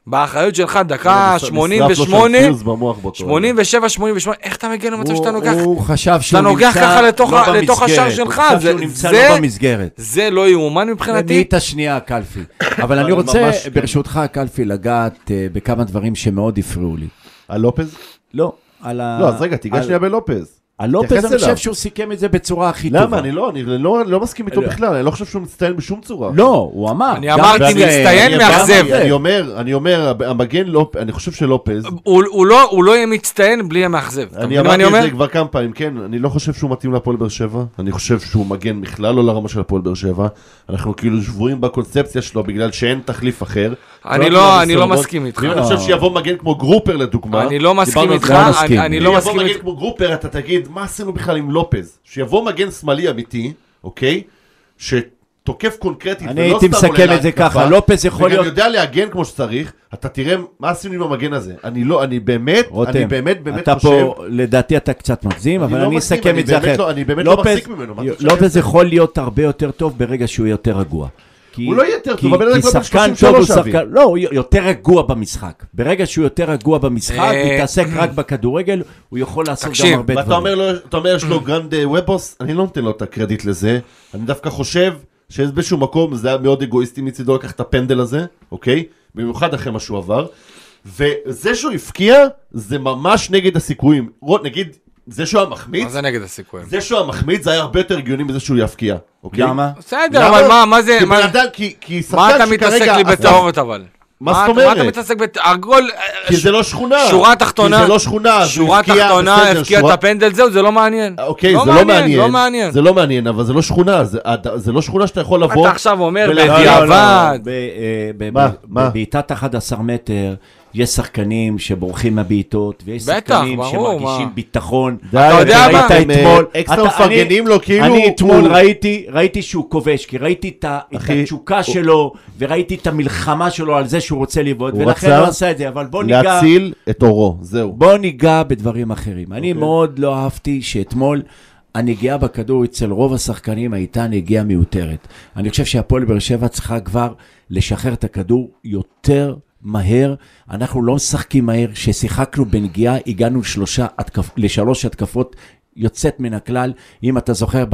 באחריות שלך, דקה נשרף לו שם 88, פיוז במוח באותו רגע. 87, 88, איך אתה מגיע למצב שאתה נוגח? הוא חשב שהוא נוגח נמצא ככה לתוך לא ה- לתוך במסגרת. השער שלך, הוא חשב זה- שהוא נמצא לא במסגרת. זה לא יאומן מבחינתי. נהיית שנייה, קלפי. אבל אני רוצה. ברשותך, קלפי, לגעת אה, בכמה דברים שמאוד הפריעו לי. על לופז? לא, על ה... לא, אז רגע, תיגש על- שנייה בלופז. לופז, תתייחס אני חושב. שהוא סיכם את זה בצורה הכי טובה. למה? אני לא, אני לא לא מסכים איתו לא. בכלל, אני לא חושב שהוא מצטיין בשום צורה. לא, הוא אמר. אני אמרתי, מצטיין אני מאכזב. אני אומר, אני אומר, המגן לופ... אני חושב שלופז, הוא לא הוא לא יהיה מצטיין בלי המאכזב. אני אני אמרתי? את זה כבר כמה פעמים, כן, אני לא חושב שהוא מתאים להפועל באר שבע, אני חושב שהוא מגן בכלל לא לרמה של הפועל באר שבע, אנחנו כאילו שבויים בקונספציה שלו בגלל שאין תחליף אחר. אני לא- הזמן אני לא. מסכים איתך. אני חושב שיבוא מגן כמו גרופר לדוגמה, אני לא מסכים איתך, זה. לא מסכים. אני- אני אם לא יבוא מסכים מגן איתך. כמו גרופר, אתה תגיד, מה עשינו בכלל עם לופז? שיבוא מגן שמאלי אמיתי, אוקיי? שתוקף קונקרטית, אני ולא הייתי סתם עולה מסכם את זה ככה, לופז יכול וגם להיות... יודע להגן כמו שצריך, אתה תראה מה עשינו עם המגן הזה. אני לא, אני באמת, אני רותם, באמת באמת אתה חושב... פה, לדעתי אתה קצת מגזים, אני אבל לא אני מגזים, אסכם אני את זה אחרת. לא- אני באמת לא מחזיק ממנו, אתה? לופז יכול להיות הרבה יותר טוב ברגע שהוא יותר רגוע. כי- הוא לא יהיה יותר כי- טוב, הבן אדם כי כבר בן שחקן 33 טוב הוא אבי. שחקן, לא, הוא יותר רגוע במשחק. ברגע שהוא יותר רגוע במשחק, אה, מתעסק רק בכדורגל, הוא יכול לעשות תקשיב, גם הרבה ואתה דברים. אומר לו, אתה אומר יש לו גרנד אה, ובוס, אני לא נותן לו את הקרדיט לזה, אני דווקא חושב שבאיזשהו מקום זה היה מאוד אגואיסטי מצידו לקחת את הפנדל הזה, אוקיי? במיוחד אחרי מה שהוא עבר. וזה שהוא הפקיע, זה ממש נגד הסיכויים. נגיד, זה שהוא היה מחמיץ, מה זה נגד הסיכויים? זה שהוא היה מחמיץ זה היה הרבה יותר הגיוני מזה שהוא יפקיע, אוקיי? למה? בסדר? אבל מה- מה זה... כי מה- בן אדם, כי, שחקן מה אתה שכרגע מתעסק לי בטהורת אבל? מה זאת מה אומרת? אתה מתעסק בת... הגול... כי זה לא שכונה. שורה תחתונה, כי זה לא שכונה. שורה תחתונה, הפקיע את הפנדל, זהו, זה לא מעניין. אוקיי, זה לא מעניין. לא מעניין. זה לא מעניין, אבל זה לא שכונה. זה- זה לא שכונה שאתה יכול לבוא... אתה עכשיו אומר לא, לא, לא, בדיעבד. ב- אה, ב- מה? ב- מה? בבעיטת 11 מטר, יש שחקנים שבורחים מהבעיטות, ויש בטח, שחקנים ברור, שמרגישים מה. ביטחון. די, אתה יודע מה? אה, אתמול, אקסטרה אתה- מפרגנים לו, כאילו... אני אתמול הוא- ראיתי, ראיתי שהוא כובש, כי ראיתי את ה- את אחי, התשוקה שלו, וראיתי את המלחמה שלו על זה שהוא רוצה לבעוט, הוא ולכן רצה הוא עשה את זה, אבל בוא ניגע... להציל את אורו, זהו. בוא ניגע בדברים אחרים. אני אוקיי. מאוד לא אהבתי שאתמול הנגיעה בכדור אצל רוב השחקנים הייתה נגיעה מיותרת. אני חושב שהפועל באר שבע צריכה כבר לשחרר את הכדור יותר מהר. אנחנו לא משחקים מהר. כששיחקנו בנגיעה, הגענו לשלושה התקפ... לשלוש התקפות. יוצאת מן הכלל, אם אתה זוכר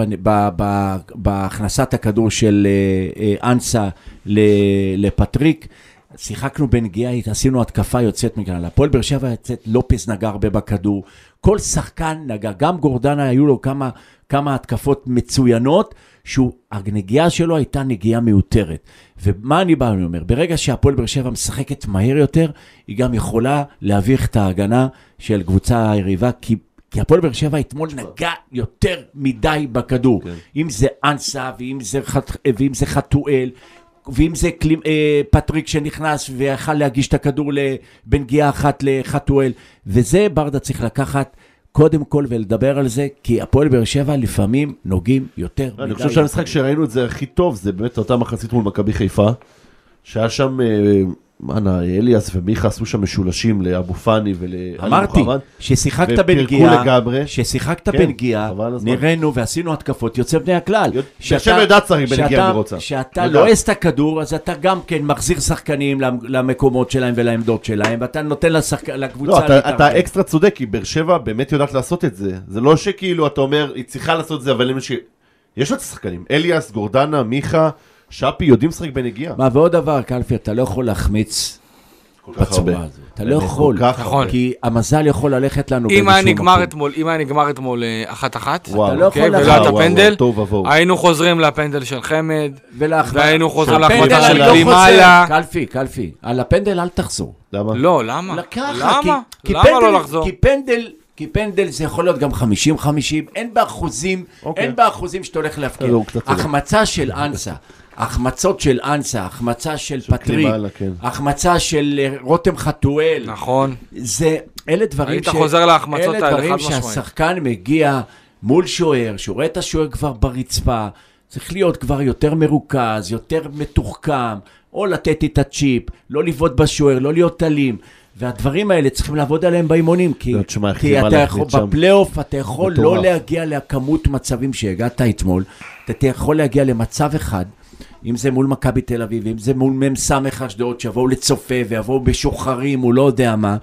בהכנסת הכדור של אה, אה, אנסה לפטריק, שיחקנו בנגיעה, עשינו התקפה יוצאת מכאן. הפועל באר שבע יוצאת, לופס נגע הרבה בכדור. כל שחקן נגע, גם גורדנה היו לו כמה, כמה התקפות מצוינות, שהנגיעה שלו הייתה נגיעה מיותרת. ומה אני בא ואומר? ברגע שהפועל באר שבע משחקת מהר יותר, היא גם יכולה להביך את ההגנה של קבוצה היריבה, כי כי הפועל באר שבע אתמול נגע יותר מדי בכדור. כן. אם זה אנסה, ואם זה, חת... ואם זה חתואל, ואם זה קלים, אה, פטריק שנכנס ויכל להגיש את הכדור בנגיעה אחת לחתואל. וזה ברדה צריך לקחת. קודם כל ולדבר על זה, כי הפועל באר שבע לפעמים נוגעים יותר מדי. אני חושב שהמשחק שראינו את זה הכי טוב, זה באמת אותה מחצית מול מכבי חיפה, שהיה שם אנה, אליאס ומיכה עשו שם משולשים לאבו פאני ולאלי אמרתי, ששיחקת בנגיעה, ששיחקת כן, בנגיעה, נראינו ועשינו התקפות יוצא בני הכלל. עכשיו יודעת צריך בנגיעה ורוצה. שאתה לועס את הכדור, אז אתה גם כן מחזיר שחקנים למקומות שלהם ולעמדות שלהם, ואתה נותן לשחק... לקבוצה... לא, אתה, אתה אקסטרה צודק, כי באר שבע באמת יודעת לעשות את זה. זה לא שכאילו אתה אומר, היא צריכה לעשות את זה, אבל יש לה את השחקנים. אליאס, גורדנה, מיכה. שפי יודעים לשחק בנגיעה. מה, ועוד דבר, קלפי, אתה לא יכול להחמיץ בצורה הזאת. אתה לא יכול, נכון. כי המזל יכול ללכת לנו באיזשהו מקום. אם היה נגמר אתמול אה, אחת-אחת, אתה לא יכול ולא את הפנדל, היינו חוזרים לפנדל של חמד, והיינו חוזרים להחמדה של לא גלימאלה. קלפי, קלפי, על הפנדל אל תחזור. למה? לא, למה? למה? למה לא לחזור? כי פנדל... כי פנדל זה יכול להיות גם 50-50, אין באחוזים, אוקיי. אין באחוזים שאתה הולך להפקיר. החמצה של אנסה, החמצות של אנסה, החמצה של פטריק, כן. החמצה של אה, רותם חתואל. נכון. זה, אלה דברים היית ש... חוזר להחמצות האלה, אלה דברים שהשחקן מגיע מול שוער, שהוא רואה את השוער כבר ברצפה, צריך להיות כבר יותר מרוכז, יותר מתוחכם, או לתת את הצ'יפ, לא לבעוט בשוער, לא להיות אלים. והדברים האלה צריכים לעבוד עליהם באימונים, כי, לא, תשמע, כי אתה יכול, בפלייאוף אתה יכול לא מטורף. לא להגיע לכמות מצבים שהגעת אתמול, אתה יכול להגיע למצב אחד, אם זה מול מכבי תל אביב, אם זה מול מ"ס אשדוד, שיבואו לצופה ויבואו בשוחרים, הוא לא יודע מה,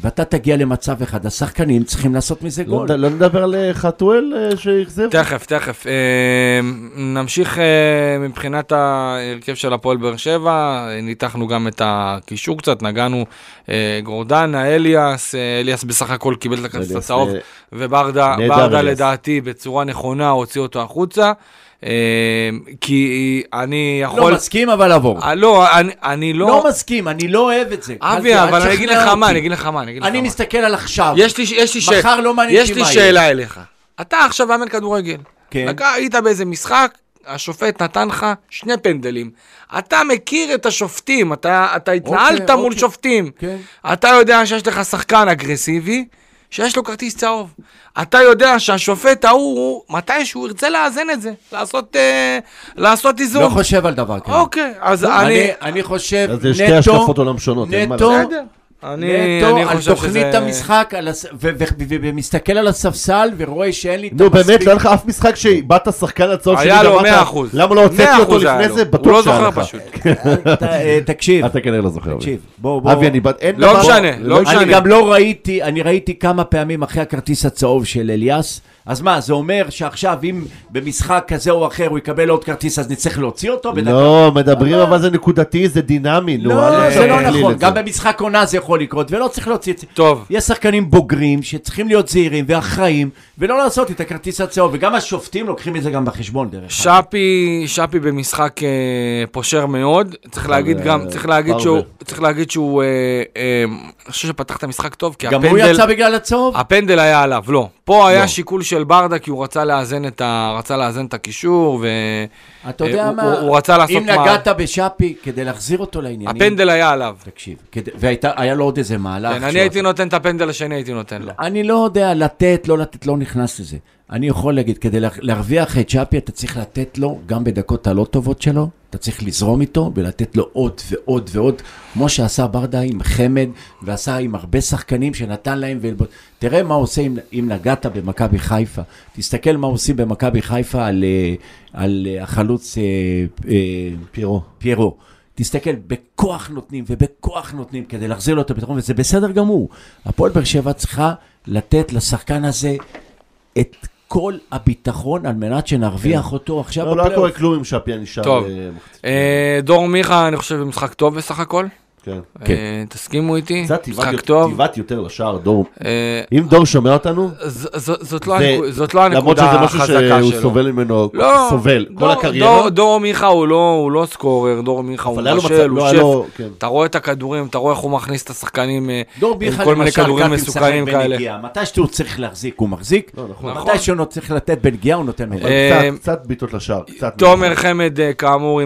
ואתה תגיע למצב אחד, השחקנים צריכים לעשות מזה לא גול. לא נדבר על אה, חתואל אה, שאכזב? תכף, תכף. אה, נמשיך מבחינת ההרכב של הפועל באר שבע, ניתחנו גם את הקישור קצת, נגענו גורדנה, אליאס, אליאס בסך הכל קיבל את הכרטיס הצהוב, וברדה לדעתי בצורה נכונה הוציא אותו החוצה. אמ, כי אני יכול... לא מסכים, אבל עבור. אה, לא, אני, אני לא... לא מסכים, אני לא אוהב את זה. אבי, אבל אני אגיד לך מה, אני אגיד לך מה, אני אגיד לך מה. אני מסתכל על עכשיו. יש לי, יש לי שאלה. מחר לא מעניין אותי מה יש לי שאלה אליך. אתה עכשיו מאמן כדורגל. כן. היית באיזה משחק, השופט נתן לך שני פנדלים. אתה מכיר את השופטים, אתה, אתה התנהלת אוקיי, מול אוקיי. שופטים. כן. אתה יודע שיש לך שחקן אגרסיבי, שיש לו כרטיס צהוב. אתה יודע שהשופט ההוא, מתי שהוא ירצה לאזן את זה, לעשות, אה, לעשות איזון. לא חושב על דבר כזה. אוקיי, אז אני... אני, אני חושב, נטו... זה שתי השקפות עולם שונות, נטו, אני, נטו אני על תוכנית שזה... המשחק, על הס... ומסתכל על הספסל ורואה שאין לי את המספיק. נו באמת, לא היה לך אף משחק שבאת שחקן הצהוב שלי, היה לו 100 אחוז. למה לא הוצאתי אותו לפני זה? בטוח שהיה לך. הוא לא זוכר פשוט. אה, תקשיב. אתה כנראה לא זוכר. תקשיב, בוא, בוא. אבי, אני. אין לא משנה, לא משנה. אני גם לא ראיתי, אני ראיתי כמה פעמים אחרי הכרטיס הצהוב של אליאס, אז מה, זה אומר שעכשיו אם במשחק כזה או אחר הוא יקבל עוד כרטיס, אז נצטרך להוציא אותו בדקה? לא, מדברים לא. אבל זה נקודתי, זה דינמי. לא, זה לא נכון, גם במשחק עונה זה יכול לקרות, ולא צריך להוציא את זה. טוב. יש שחקנים בוגרים שצריכים להיות זהירים ואחראיים, ולא לעשות את הכרטיס הצהוב, וגם השופטים לוקחים את זה גם בחשבון דרך אגב. שפי, שפי במשחק אה, פושר מאוד, צריך להגיד גם, צריך להגיד שהוא, צריך להגיד שהוא, אה, אה, אני חושב שפתח את המשחק טוב, כי הפנדל... גם הוא יצא בגלל הצהוב? הפנדל היה עליו, לא. פה היה לא. שיקול של ברדה, כי הוא רצה לאזן את, ה... רצה לאזן את הקישור, ו... אתה יודע אה, מה, הוא, הוא רצה לעשות אם מה... נגעת בשאפי כדי להחזיר אותו לעניינים... הפנדל היה עליו. תקשיב, כדי... והיה לו עוד איזה מהלך. כן, אני הייתי נותן את הפנדל השני, הייתי נותן לו. אני לא יודע, לתת, לא לתת, לא נכנס לזה. אני יכול להגיד, כדי להרוויח את שפי, אתה צריך לתת לו, גם בדקות הלא טובות שלו, אתה צריך לזרום איתו ולתת לו עוד ועוד ועוד, כמו שעשה ברדה עם חמד, ועשה עם הרבה שחקנים שנתן להם, ו... תראה מה עושה אם, אם נגעת במכבי חיפה. תסתכל מה עושים במכבי חיפה על, אה, על אה, החלוץ אה, פיירו. פיירו. תסתכל, בכוח נותנים ובכוח נותנים כדי להחזיר לו את הפתרון, וזה בסדר גמור. הפועל באר שבע צריכה לתת לשחקן הזה את כל הביטחון על מנת שנרוויח כן. אותו עכשיו בפלייאוף. לא, לא קורה כלום עם שפיה נשאר. טוב. אה, דור מיכה, אני חושב, במשחק טוב בסך הכל. כן. כן. אה, תסכימו איתי? משחק טוב. תיבט יותר לשער, דור. אה, אם דור שומע אותנו, ז- זאת לא זה- הנקו- זאת לא למרות הנקודה שזה משהו החזקה שהוא שלו. סובל ממנו, לא, סובל, כל הקריירה. דור- מיכה הוא לא- הוא לא סקורר, דור מיכה הוא לו לא הוא לו- כן. שף. אתה רואה את הכדורים, אתה רואה איך הוא מכניס את השחקנים אה, כל מיני כדורים מסוכנים כאלה. מתי שהוא צריך להחזיק, הוא מחזיק. לא, נכון. נכון. מתי שהוא צריך לתת בנגיעה, הוא נותן. אה, קצת- בעיטות לשער. תומר חמד, כאמור,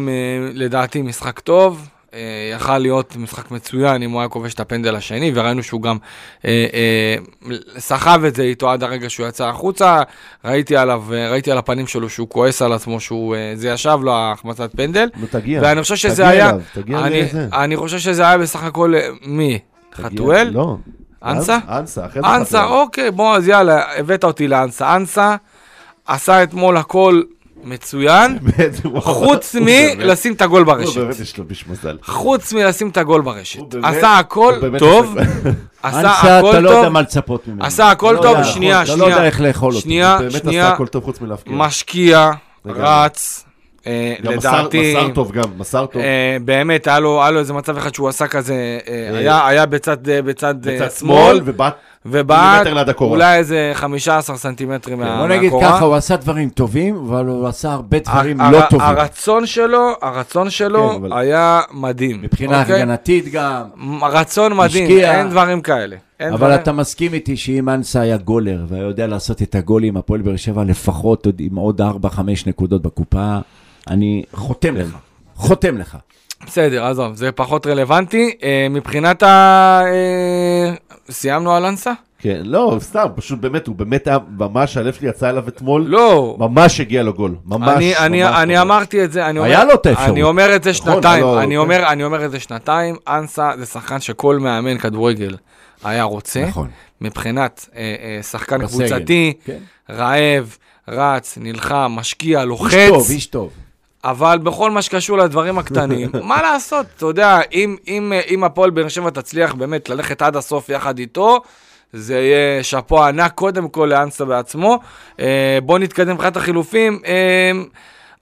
לדעתי משחק טוב. אה, יכל להיות משחק מצוין אם הוא היה כובש את הפנדל השני, וראינו שהוא גם אה, אה, סחב את זה איתו עד הרגע שהוא יצא החוצה. ראיתי עליו, אה, ראיתי על הפנים שלו שהוא כועס על עצמו, שהוא, אה, זה ישב לו ההחמצת פנדל. נו, תגיע. ואני חושב שזה תגיע היה, אליו, תגיע אני, לזה. אני חושב שזה היה בסך הכל, אה, מי? חתואל? לא. אנסה? אנסה, אחרי זה אנסה, חתואל. אוקיי, בוא, אז יאללה, הבאת אותי לאנסה. אנסה עשה אתמול הכל מצוין. חוץ הוא מלשים את הגול הוא ברשת. באמת יש לו ביש מזל. חוץ מלשים את הגול ברשת. הוא עשה הכל הוא טוב, עשה אנסה, אתה הכל לא יודע טוב, מה לצפות ממנו. עשה הכל לא טוב, יודע, שנייה, אתה לא שנייה. יודע איך לאכול אותו. שנייה, הוא באמת שנייה, עשה הכל טוב חוץ מלהפקיע. משקיע. רץ, אה, לדעתי, מסר טוב גם, מסר טוב. אה, באמת, היה לו איזה מצב אחד שהוא עשה כזה, אה, היה- בצד בצד בצד שמאל, שמאל, ובעט. אולי איזה 15 סנטימטרים מה- בוא נגיד מהקורה. ככה, הוא עשה דברים טובים, אבל הוא עשה הרבה דברים לא טובים. הרצון שלו, הרצון שלו כן, היה מדהים. מבחינה אוקיי? הגנתית גם. רצון מדהים. אין דברים כאלה. אבל דברים- אתה מסכים איתי שאם אנסה היה גולר והיה יודע לעשות את הגולים, הפועל באר שבע לפחות עוד עם עוד 4-5 נקודות בקופה, אני חותם לך. חותם לך. בסדר, עזוב, זה פחות רלוונטי. אה, מבחינת ה... אה, סיימנו על אנסה? כן, לא, סתם, פשוט באמת, הוא באמת היה, ממש, הלב שלי יצא אליו אתמול, לא. ממש הגיע לו גול, ממש, אני, אני, ממש אני ממש. אמרתי את זה, אני אומר, היה לו את האפשרות. אני אומר את זה נכון, שנתיים, לו- אני כן. אומר, אני אומר את זה שנתיים, אנסה זה שחקן שכל מאמן כדורגל היה רוצה, נכון. מבחינת אה, אה, שחקן בסגל. קבוצתי, כן. רעב, רץ, נלחם, משקיע, לוחץ, איש טוב, איש טוב. אבל בכל מה שקשור לדברים הקטנים, מה לעשות, אתה יודע, אם, אם, אם הפועל באר שבע תצליח באמת ללכת עד הסוף יחד איתו, זה יהיה שאפו ענק קודם כל לאנסה בעצמו. אה, בואו נתקדם מבחינת החילופים. אה,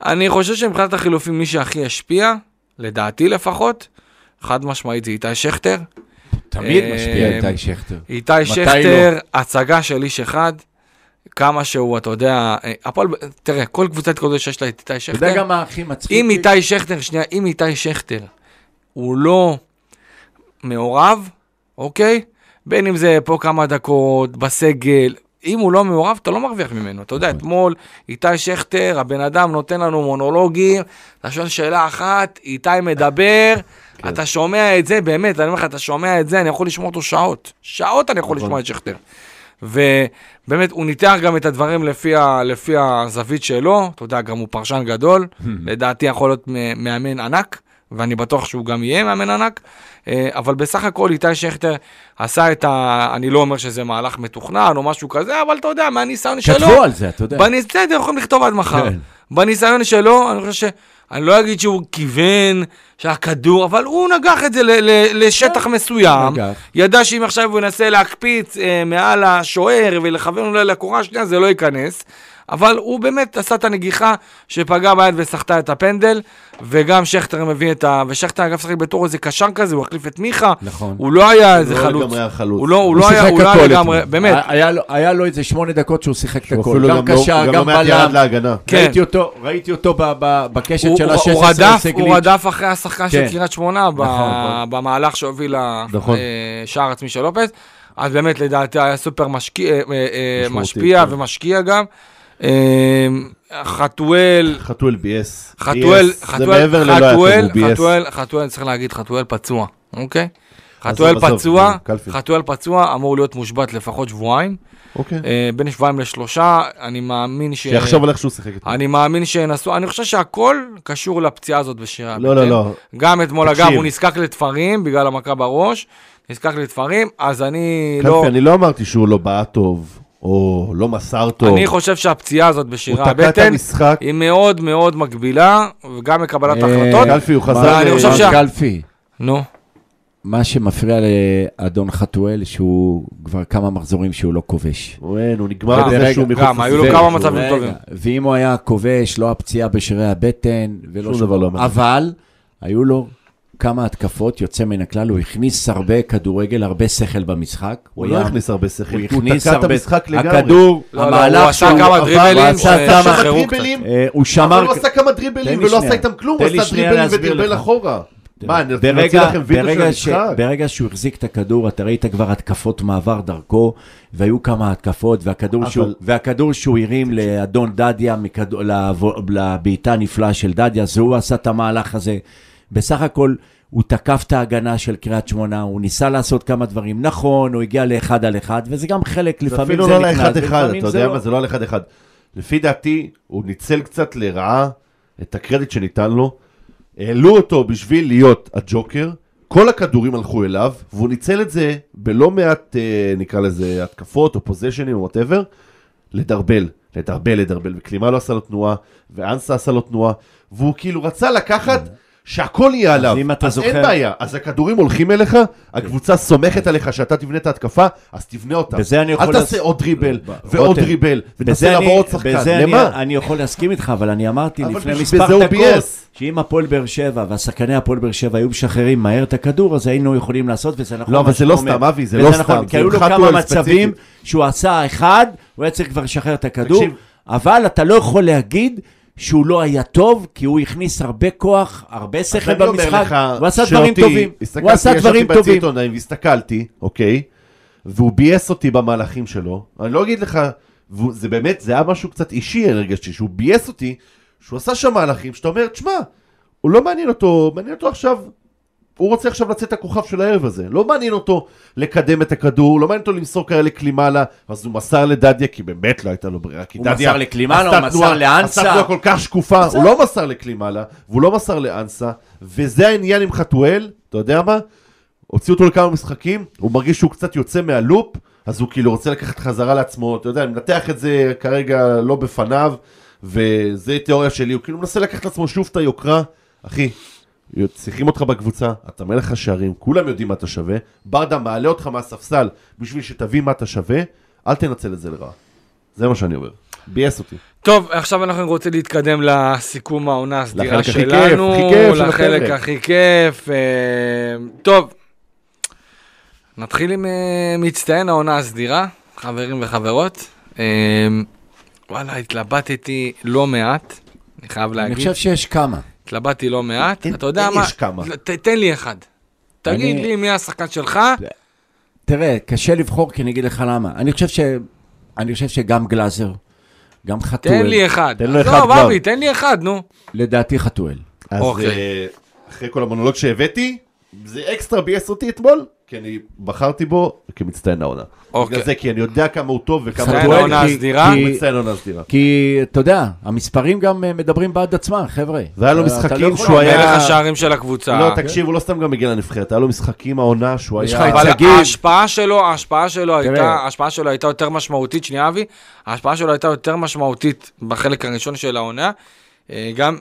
אני חושב שמבחינת החילופים מי שהכי השפיע, לדעתי לפחות, חד משמעית זה איתי שכטר. תמיד אה, משפיע איתי שכטר. איתי מתי שכטר, הצגה של איש אחד. כמה שהוא, אתה יודע, אה, הפועל, תראה, כל קבוצת כדורגל שיש לה את איתי אתה שכטר, יודע גם מה הכי מצחיק? אם איתי שכטר, שנייה, אם איתי שכטר הוא לא מעורב, אוקיי? בין אם זה פה כמה דקות, בסגל, אם הוא לא מעורב, אתה לא מרוויח ממנו. אתה יודע, אתמול איתי שכטר, הבן אדם נותן לנו מונולוגים, אתה שואל שאלה אחת, איתי מדבר, אתה שומע את זה, באמת, אני אומר לך, אתה שומע את זה, אני יכול לשמוע אותו שעות. שעות אני יכול נכון. לשמוע את שכטר. ובאמת, הוא ניתח גם את הדברים לפי, ה, לפי הזווית שלו, אתה יודע, גם הוא פרשן גדול, לדעתי יכול להיות מאמן ענק, ואני בטוח שהוא גם יהיה מאמן ענק, אה, אבל בסך הכל איתי שכטר עשה את ה... אני לא אומר שזה מהלך מתוכנן או משהו כזה, אבל אתה יודע, מהניסיון שלו, כתבו על זה, אתה יודע. בסדר, יכולים לכתוב עד מחר. כן. בניסיון שלו, אני חושב ש... אני לא אגיד שהוא כיוון, שהכדור, אבל הוא נגח את זה ל- ל- לשטח מסוים. נגח. ידע שאם עכשיו הוא ינסה להקפיץ אה, מעל השוער ולכוון אולי לקורה השנייה, זה לא ייכנס. אבל הוא באמת עשה את הנגיחה שפגעה ביד וסחטה את הפנדל, וגם שכטר מביא את ה... ושכטר אגב שחק בתור איזה קשר כזה, הוא החליף את מיכה. נכון. הוא לא היה איזה לא חלוץ. לגמרי היה חלוץ. הוא לא, הוא הוא לא היה, הוא לא היה לגמרי. באמת. היה לו- היה לו איזה שמונה דקות שהוא שיחק את הכל. אפילו גם גם לא- קשר, גם גם לא מעט ירד בלם. להגנה. כן. ראיתי אותו, ראיתי אותו ב- ב- בקשת הוא, של הוא, ה-16 הוא, רדף. הוא אחרי השחקן של כן. קריית שמונה ב- נכון. במהלך שהוביל נכון. לשער עצמי של לופס. אז באמת לדעתי היה סופר משקיע, אה, אה, משפיע כן. ומשקיע גם. אה, חתואל, חתואל ביאס. חתואל, חתואל, חתואל. חתואל, חתואל, צריך להגיד חתואל פצוע, אוקיי? חתואל פצוע. חתואל פצוע אמור להיות מושבת לפחות שבועיים, אוקיי. אה, בין שבועיים לשלושה, אני מאמין ש... שיחשוב על איך שהוא שיחק אתמול. אני מאמין שינסו, אני חושב שהכל קשור לפציעה הזאת בשירי לא, לא, לא. גם אתמול. אגב, הוא נזקק לתפרים בגלל המכה בראש, נזקק לתפרים, אז אני לא... קלפי, אני לא אמרתי שהוא לא בעט טוב, או לא מסר טוב. אני חושב שהפציעה הזאת את הבטן. היא מאוד מאוד מגבילה, וגם בקבלת אה, החלטות. קלפי, הוא חזר... אני ל- חושב שה- קלפי, נו, מה שמפריע לאדון חתואל, שהוא כבר כמה מחזורים שהוא לא כובש. הוא אין, הוא נגמר גם, בזה שהוא מחוץ גם, היו לו כמה מצבים טובים. ואם הוא היה כובש, לא הפציעה בשרירי הבטן, ולא שום דבר לא אמר. אבל היו לו כמה התקפות, יוצא מן הכלל, הוא הכניס הרבה כדורגל, הרבה שכל במשחק. הוא לא היה- הכניס הרבה שכל, הוא תקע את. המשחק לגמרי. הכדור, לא, לא, הוא המהלך עשה שהוא כמה עבר, דריבלים הוא עשה כמה... דריבלים, הוא אבל שמר... הוא עשה כמה דריבלים לי ולא. עשה איתם כלום, הוא עשה דריבלים ודרבל. אחורה. מה, אני רוצה ברגע, לכם וידאו של המשחק? ברגע שהוא החזיק את הכדור, אתה ראית כבר התקפות מעבר דרכו, והיו כמה התקפות, והכדור, אבל- שהוא, והכדור שהוא הרים לאדון דדיה, לבעיטה הנפלאה של דדיה, זה הוא עשה את המהלך הזה. בסך הכל, הוא תקף את ההגנה של קריית שמונה, הוא ניסה לעשות כמה דברים. נכון, הוא הגיע לאחד על אחד, וזה גם חלק, זה לפעמים אפילו זה לא נכנס, לאחד אחד, אתה זה יודע לא. מה, זה לא על אחד אחד. לפי דעתי, הוא ניצל קצת לרעה את הקרדיט שניתן לו. העלו אותו בשביל להיות הג'וקר, כל הכדורים הלכו אליו, והוא ניצל את זה בלא מעט, אה, נקרא לזה, התקפות או פוזיישנים או whatever, לדרבל, לדרבל, לדרבל, וקלימה לא עשה לו תנועה, ואנסה עשה לו תנועה, והוא כאילו רצה לקחת... שהכל יהיה עליו, אם אתה אז אין זוכר- בעיה, אז הכדורים הולכים אליך, הקבוצה סומכת עליך שאתה תבנה את ההתקפה, אז תבנה אותה. בזה אני יכול אל תעשה להס- עוד דריבל, ב- ועוד דריבל, ותנסה לעבור אני- עוד שחקן, בזה אני, למה? אני יכול להסכים איתך, אבל אני אמרתי אבל לפני מספר דקות. שאם הפועל באר שבע והשחקני הפועל באר שבע היו משחררים מהר את הכדור, אז היינו יכולים לעשות, וזה נכון. לא, אבל זה לא. סתם, אבי, זה לא נכון, סתם, כי היו לו כמה מצבים ספציפית. שהוא עשה אחד, הוא היה צריך כבר לשחרר את הכדור. אבל אתה לא יכול להגיד... שהוא לא היה טוב, כי הוא הכניס הרבה כוח, הרבה שכל במשחק, הוא עשה דברים טובים, הסתכלתי, הוא עשה ישבתי דברים טובים. עיתונאים והסתכלתי, אוקיי? והוא ביאס אותי במהלכים שלו. אני לא אגיד לך, זה באמת, זה היה משהו קצת אישי, אני הרגשתי, שהוא ביאס אותי, שהוא עשה שם מהלכים, שאתה אומר, תשמע, הוא לא מעניין אותו, מעניין אותו עכשיו, הוא רוצה עכשיו לצאת הכוכב של הערב הזה. לא מעניין אותו לקדם את הכדור, לא מעניין אותו למסור כאלה קלימלה, אז הוא מסר לדדיה, כי באמת לא הייתה לו ברירה. כי הוא דדיה מסר לקלימלה, הוא מסר לאנסה. עשתה תנועה כל כך שקופה, הוא לא מסר לקלימלה, והוא לא מסר לאנסה, וזה העניין עם חתואל, אתה יודע מה? הוציאו אותו לכמה משחקים, הוא מרגיש שהוא קצת יוצא מהלופ, אז הוא כאילו רוצה לקחת חזרה לעצמו, אתה יודע, אני מנתח את זה כרגע לא בפניו, וזה תיאוריה שלי, הוא כאילו מנסה לקחת לעצמו שוב את היוקרה, אחי, צריכים אותך בקבוצה, אתה מלך השערים, כולם יודעים מה אתה שווה, ברדה מעלה אותך מהספסל בשביל שתבין מה אתה שווה, אל תנצל את זה לרעה. זה מה שאני אומר. ביאס אותי. טוב, עכשיו אנחנו רוצים להתקדם לסיכום העונה הסדירה לחלק הכי כיף, שלנו, הכי כיף של לחלק. הכי כיף. אה, טוב, נתחיל עם אה, מצטיין העונה הסדירה, חברים וחברות. אה, וואלה, התלבטתי לא מעט, אני חייב אני להגיד. חושב שיש כמה. התלבטתי לא מעט. אתה יודע מה? יש כמה. תן לי אחד. תגיד לי מי השחקן שלך. תראה, קשה לבחור, כי אני אגיד לך למה. אני חושב ש... אני חושב שגם גלאזר, גם חתואל, תן לי אחד. תן לו אחד עזוב, כבר. אבי, תן לי אחד, נו. לדעתי חתואל. אז אוקיי. אה, אחרי כל המונולוג שהבאתי, זה אקסטרה ביאס אותי אתמול, כי אני בחרתי בו כמצטיין העונה. אוקיי. בגלל זה, כי אני יודע כמה הוא טוב וכמה מצטיין הוא העונה טוב. הסדירה. כי- מצטיין העונה הסדירה. כי, אתה יודע, המספרים גם אה, מדברים בעד עצמם, חבר'ה. והיה לו אתה- אתה משחקים לא יכול- שהוא היה- מלך השערים של הקבוצה. לא, תקשיב, הוא לא סתם גם הגיע לנבחרת, היה לו משחקים העונה שהוא היה... אבל. ההשפעה שלו, ההשפעה שלו הייתה. ההשפעה שלו הייתה יותר משמעותית, שנייה אבי, ההשפעה שלו הייתה יותר משמעותית בחלק הראשון של העונה, אה, גם,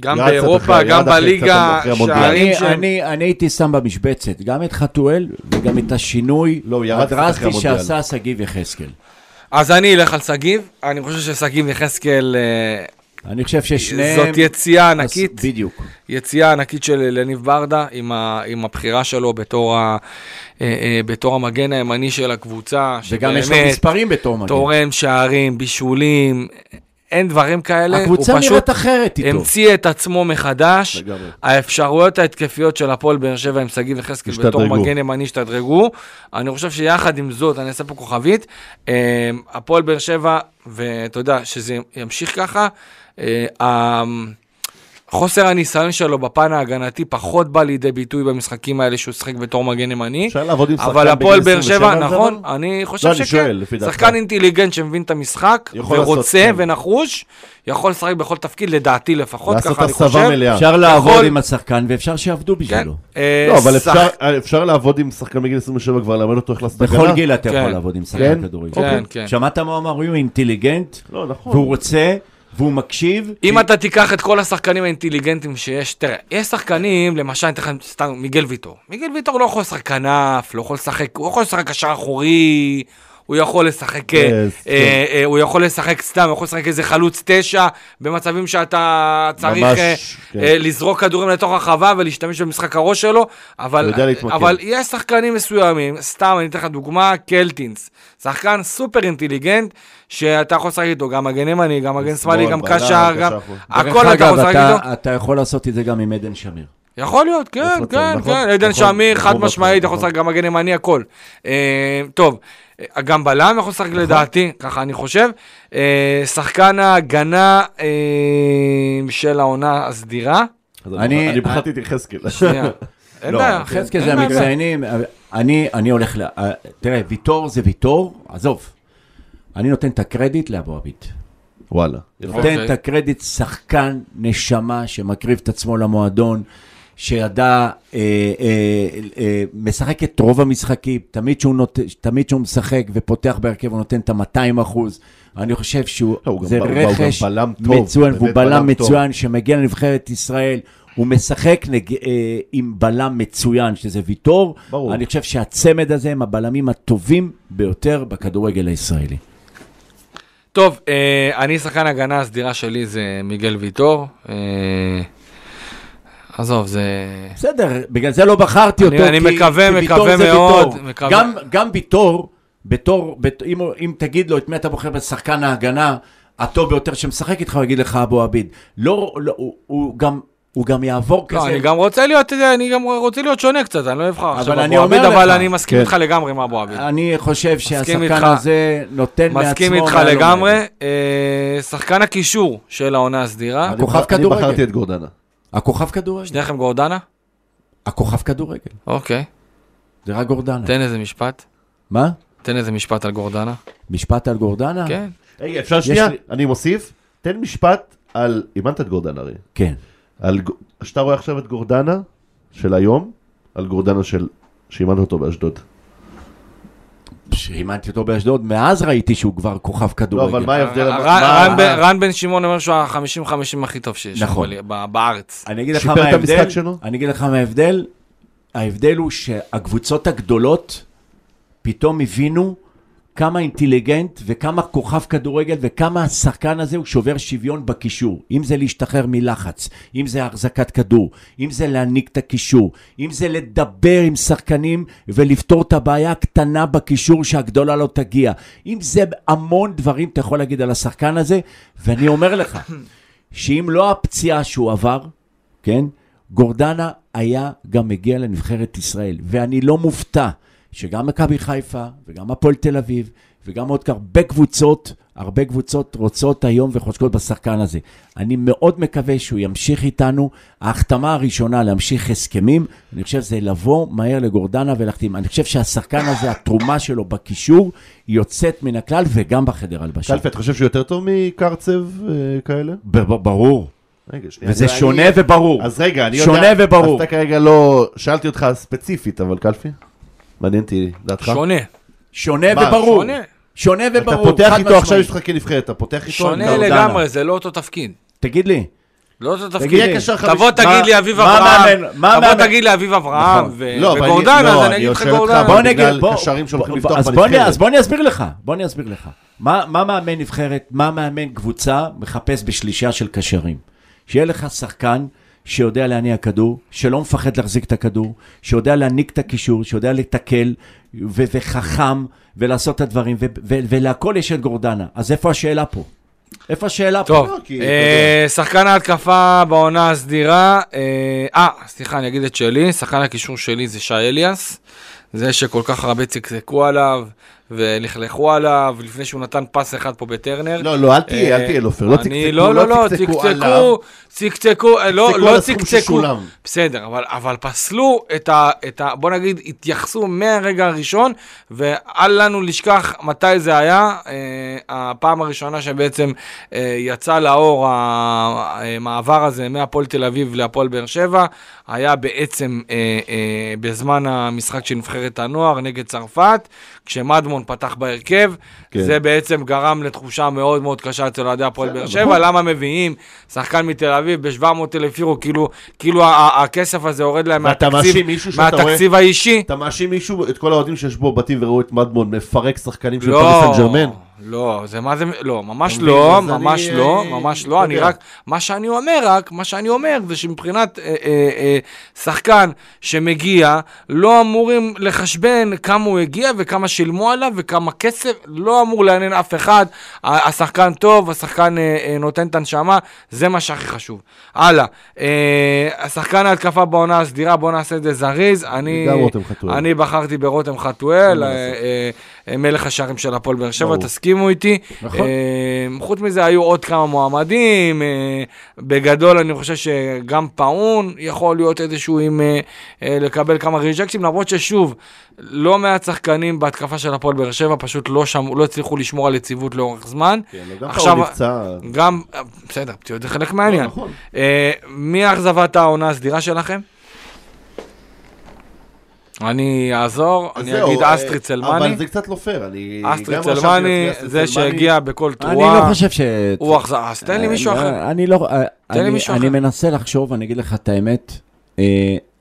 גם באירופה, גם בליגה. שערים אני, שהם... אני, אני הייתי שם במשבצת גם את חתואל וגם את השינוי לא, הדרסטי. שעשה שגיב יחזקאל. אז אני אלך על שגיב, אני חושב ששגיב יחזקאל, אה, אני חושב ששניהם... זאת יציאה ענקית, בדיוק. יציאה ענקית של לניב ברדה, עם, ה, עם הבחירה שלו בתור, ה, אה, אה, בתור המגן הימני של הקבוצה, וגם יש לו מספרים בתור מגן. תורם שערים, בישולים, אין דברים כאלה, הקבוצה הוא פשוט נראית אחרת איתו. המציא את עצמו מחדש. לגמרי. האפשרויות ההתקפיות של הפועל באר שבע עם שגיב יחזקאל בתור. מגן ימני השתדרגו. אני חושב שיחד עם זאת, אני אעשה פה כוכבית, אה, הפועל באר שבע, ואתה יודע, שזה ימשיך ככה, אה, חוסר הניסיון שלו בפן ההגנתי פחות בא לידי ביטוי במשחקים האלה שהוא שיחק בתור מגן ימני. אפשר לעבוד עם אבל שחקן הפועל בגיל באר שבע, 27 על זה, נכון, אבל? אני חושב לא, אני שכן. שואל, לפי דעתך. שחקן אינטליגנט שמבין את המשחק, יכול לעשות, ורוצה כן. ונחוש, יכול לשחק בכל תפקיד, לדעתי לפחות, לעשות ככה אני הסבה חושב. מלאה. אפשר לעבוד יכול- עם השחקן ואפשר שיעבדו כן. בשבילו. אה, לא, אבל שח- אפשר- אפשר לעבוד עם שחקן בגיל 27 כבר, לאמן אותו איך לעשות בכל הגנה? גיל אתה כן. יכול לעבוד עם כן? שחקן כדורגל. כן, כן. שמעת מה הוא אמר? הוא אינטליגנט, לא, נכון. והוא רוצה, והוא מקשיב. אם אתה תיקח את כל השחקנים האינטליגנטים שיש, תראה, יש שחקנים, למשל, אני אתן לך סתם, מיגל ויטור. מיגל ויטור לא יכול לשחק כנף, לא יכול לשחק, הוא יכול לשחק קשר אחורי, הוא יכול לשחק, אה, Yes, אה, אה, הוא יכול לשחק סתם, הוא יכול לשחק איזה חלוץ תשע, במצבים שאתה צריך ממש, אה, כן. אה, לזרוק כדורים לתוך הרחבה ולהשתמש במשחק הראש שלו, אבל. אבל יש שחקנים מסוימים, סתם אני אתן לך דוגמה, קלטינס, שחקן סופר אינטליגנט, שאתה יכול לשחק איתו, גם מגן ימני, גם מגן שמאלי, שמאל, גם קשר, גם... הכל אתה יכול לשחק איתו. אתה יכול לעשות את זה גם עם עדן שמיר. יכול להיות, כן, אתה? כן, נכון, כן, עדן נכון, שמיר, חד נכון, משמעית, נכון. יכול לשחק גם מגן ימני, הכל. אה, טוב, אה, גם בלם יכול לשחק לדעתי, ככה אני חושב. אה, שחקן ההגנה של העונה הסדירה. אני- בחרתי את יחזקאל. שנייה. אין לא, בעיה. חזקאל זה. המצטיינים, אני, אני הולך ל... אה, תראה, ויטור זה ויטור, עזוב. אני נותן את הקרדיט לאבו עביד. וואלה. נותן אוקיי. את הקרדיט שחקן נשמה שמקריב את עצמו למועדון, שידע, אה, אה, אה, משחק את רוב המשחקים, תמיד שהוא, נות... תמיד שהוא משחק ופותח בהרכב הוא נותן את ה-200 אחוז. אני חושב שהוא, לא, הוא גם זה ב- הוא גם רכש בלם טוב, מצוין, והוא בלם בלם טוב. מצוין שמגיע לנבחרת ישראל. הוא משחק נג... אה, עם בלם מצוין, שזה ויטור. ברור. אני חושב שהצמד הזה הם הבלמים הטובים ביותר בכדורגל הישראלי. טוב, אה, אני שחקן הגנה הסדירה שלי זה מיגל ויטור. אה, עזוב, זה... בסדר, בגלל זה לא בחרתי אני- אותו, אני כי, מקווה- כי ויטור מקווה זה מאוד, ויטור. מקווה- גם, גם ויטור, בתור, בת, אם, אם תגיד לו את מי אתה בוחר בשחקן ההגנה הטוב ביותר שמשחק איתך, הוא יגיד לך אבו עביד. לא, לא הוא, הוא, גם, הוא גם יעבור לא, כזה. אני גם רוצה להיות, יודע, אני גם רוצה להיות שונה קצת, אני לא אבחר אבל עכשיו אני אבו עביד, אבל לך- אני מסכים כן. איתך לגמרי עם אבו עביד. אני חושב שהשחקן איתך. הזה נותן מעצמו... מסכים איתך מעל לגמרי. אה, שחקן הקישור של העונה הסדירה. אני הכוכב בח- אני כדורגל. בחרתי את גורדנה. הכוכב כדורגל. שניכם גורדנה? הכוכב כדורגל. אוקיי. זה רק גורדנה. תן איזה משפט. מה? תן איזה משפט על גורדנה. משפט על גורדנה? כן. רגע, אפשר שנייה? לי- אני מוסיף. תן משפט על... אימנת את גורדנה הרי. כן. על... שאתה רואה עכשיו את גורדנה של היום, על גורדנה של... שאימנת אותו באשדוד. שאימנתי אותו באשדוד, מאז ראיתי שהוא כבר כוכב לא, כדורגל. אבל מה ההבדל? רן- בן- שמעון אומר שהוא ה-50-50 הכי טוב שיש. נכון. בארץ. אני אגיד לך מה ההבדל. אני אגיד לך מה ההבדל. ההבדל הוא שהקבוצות הגדולות פתאום הבינו כמה אינטליגנט וכמה כוכב כדורגל וכמה השחקן הזה הוא שובר שוויון בקישור. אם זה להשתחרר מלחץ, אם זה החזקת כדור, אם זה להעניק את הקישור, אם זה לדבר עם שחקנים ולפתור את הבעיה הקטנה בקישור שהגדולה לא תגיע. אם זה המון דברים אתה יכול להגיד על השחקן הזה, ואני אומר לך, שאם לא הפציעה שהוא עבר, כן? גורדנה היה גם מגיע לנבחרת ישראל, ואני לא מופתע שגם מכבי חיפה וגם הפועל תל אביב וגם עוד הרבה קבוצות, הרבה קבוצות רוצות היום וחושקות בשחקן הזה. אני מאוד מקווה שהוא ימשיך איתנו. ההחתמה הראשונה להמשיך הסכמים, אני חושב זה לבוא מהר לגורדנה ולהחתים. אני חושב שהשחקן הזה, התרומה שלו בקישור, יוצאת מן הכלל וגם בחדר הלבשה. קלפי, אתה חושב שהוא יותר טוב מקרצב אה, כאלה? ברור. רגע, שנייה. וזה אני- שונה וברור. אז רגע, אני שונה יודע... וברור. אז אתה כרגע לא... שאלתי אותך ספציפית, אבל קלפי? מעניין אותי דעתך. שונה. שונה מה, וברור. שונה. שונה אתה וברור. פותח חד איתו עכשיו משמעית. משחקי נבחרת, אתה פותח איתו... שונה אתה-. לגמרי, זה לא אותו תפקיד. תגיד לי, לא אותו תגיד תפקיד. תבוא תגיד לי אביב אברהם, תבוא תגיד לי אביב אברהם נכון. ו- לא, אני- לא, אז אגיד לך גורדנה. בוא בגלל נגיד, בוא, קשרים שהולכים בוא- לפתוח אז בוא, בנבחרת. אני, אז בוא אני אסביר לך, בוא אני אסביר לך. מה, מה מאמן נבחרת, מה מאמן קבוצה מחפש בשלישייה של קשרים? שיהיה לך שחקן שיודע להניע כדור, שלא מפחד להחזיק את הכדור, שיודע להעניק את הקישור, שיודע לתקל, ו- וחכם, ולעשות את הדברים, ו- ו- ולהכל יש את גורדנה. אז איפה השאלה פה? איפה השאלה פה? טוב, לא, אה, שחקן ההתקפה בעונה הסדירה, אה, אה, סליחה, אני אגיד את שלי, שחקן הקישור שלי זה שי אליאס, זה שכל כך הרבה צקצקו עליו, ולכלכו עליו, לפני שהוא נתן פס אחד פה בטרנר. לא, לא, אל תהיה, אה, אל תהיה לופר, לא צקצקו, לא, לא, לא, צקצקו צקצקו. צקצקו, אה, לא, צקצקו לא צקצקו. בסדר, אבל, פסלו את ה. בוא נגיד, התייחסו מהרגע הראשון, ואל לנו לשכח מתי זה היה, אה, הפעם הראשונה שבעצם אה, יצא לאור המעבר הזה מהפועל תל אביב להפועל באר שבע, היה בעצם אה, אה, בזמן המשחק של נבחרת הנוער נגד צרפת, כשמדמון סלמון פתח בהרכב, כן. זה בעצם גרם לתחושה מאוד מאוד קשה אצל אוהדי הפועל באר שבע, נכון. למה מביאים שחקן מתל אביב ב-700 אלף יורו, כאילו, כאילו הכסף הזה יורד להם מהתקציב, שאתה רואה- מהתקציב האישי. אתה מאשים מישהו, את כל האוהדים שישבו בבתים וראו את מדמון מפרק שחקנים של לא, פריס סן ג'רמן? לא, זה מה זה, לא, ממש? לא, ממש לא, אה, ממש לא, אני. רק, מה שאני אומר רק, מה שאני אומר זה שמבחינת אה, אה, אה, שחקן שמגיע, לא אמורים לחשבן כמה הוא הגיע וכמה שילמו עליו וכמה כסף, לא אמור לעניין אף אחד, השחקן טוב, השחקן נותן את הנשמה, זה מה שהכי חשוב. הלאה, אה, השחקן ההתקפה בעונה הסדירה, בואו נעשה את זה זריז, אני, בחרתי ברותם חתואל, מלך השערים של הפועל באר שבע. תסכימו איתי. נכון. אה, חוץ מזה היו עוד כמה מועמדים, אה, בגדול אני חושב שגם פאון יכול להיות איזשהו עם אה, אה, לקבל כמה ריג'קטים, למרות ששוב, לא מעט שחקנים בהתקפה של הפועל באר שבע פשוט לא, שמ, לא הצליחו לשמור על יציבות לאורך זמן. כן, גם עכשיו- נפצע. גם, אה, בסדר, פציעות זה חלק מהעניין. לא, נכון. אה, מי אכזבת העונה הסדירה שלכם? אני אעזור, אני זהו, אגיד אה, אסטרי צלמני. אבל זה קצת לא פייר, אני... אסטרי צלמני, זה צלמני. שהגיע בכל אני תרועה. לא חושב ש... הוא אכזר, אז תן לי מישהו אה, אחר. אני לא... אה, תן לי אני- מישהו אני אחר. מנסה לחשוב, אני אגיד לך את האמת, אה,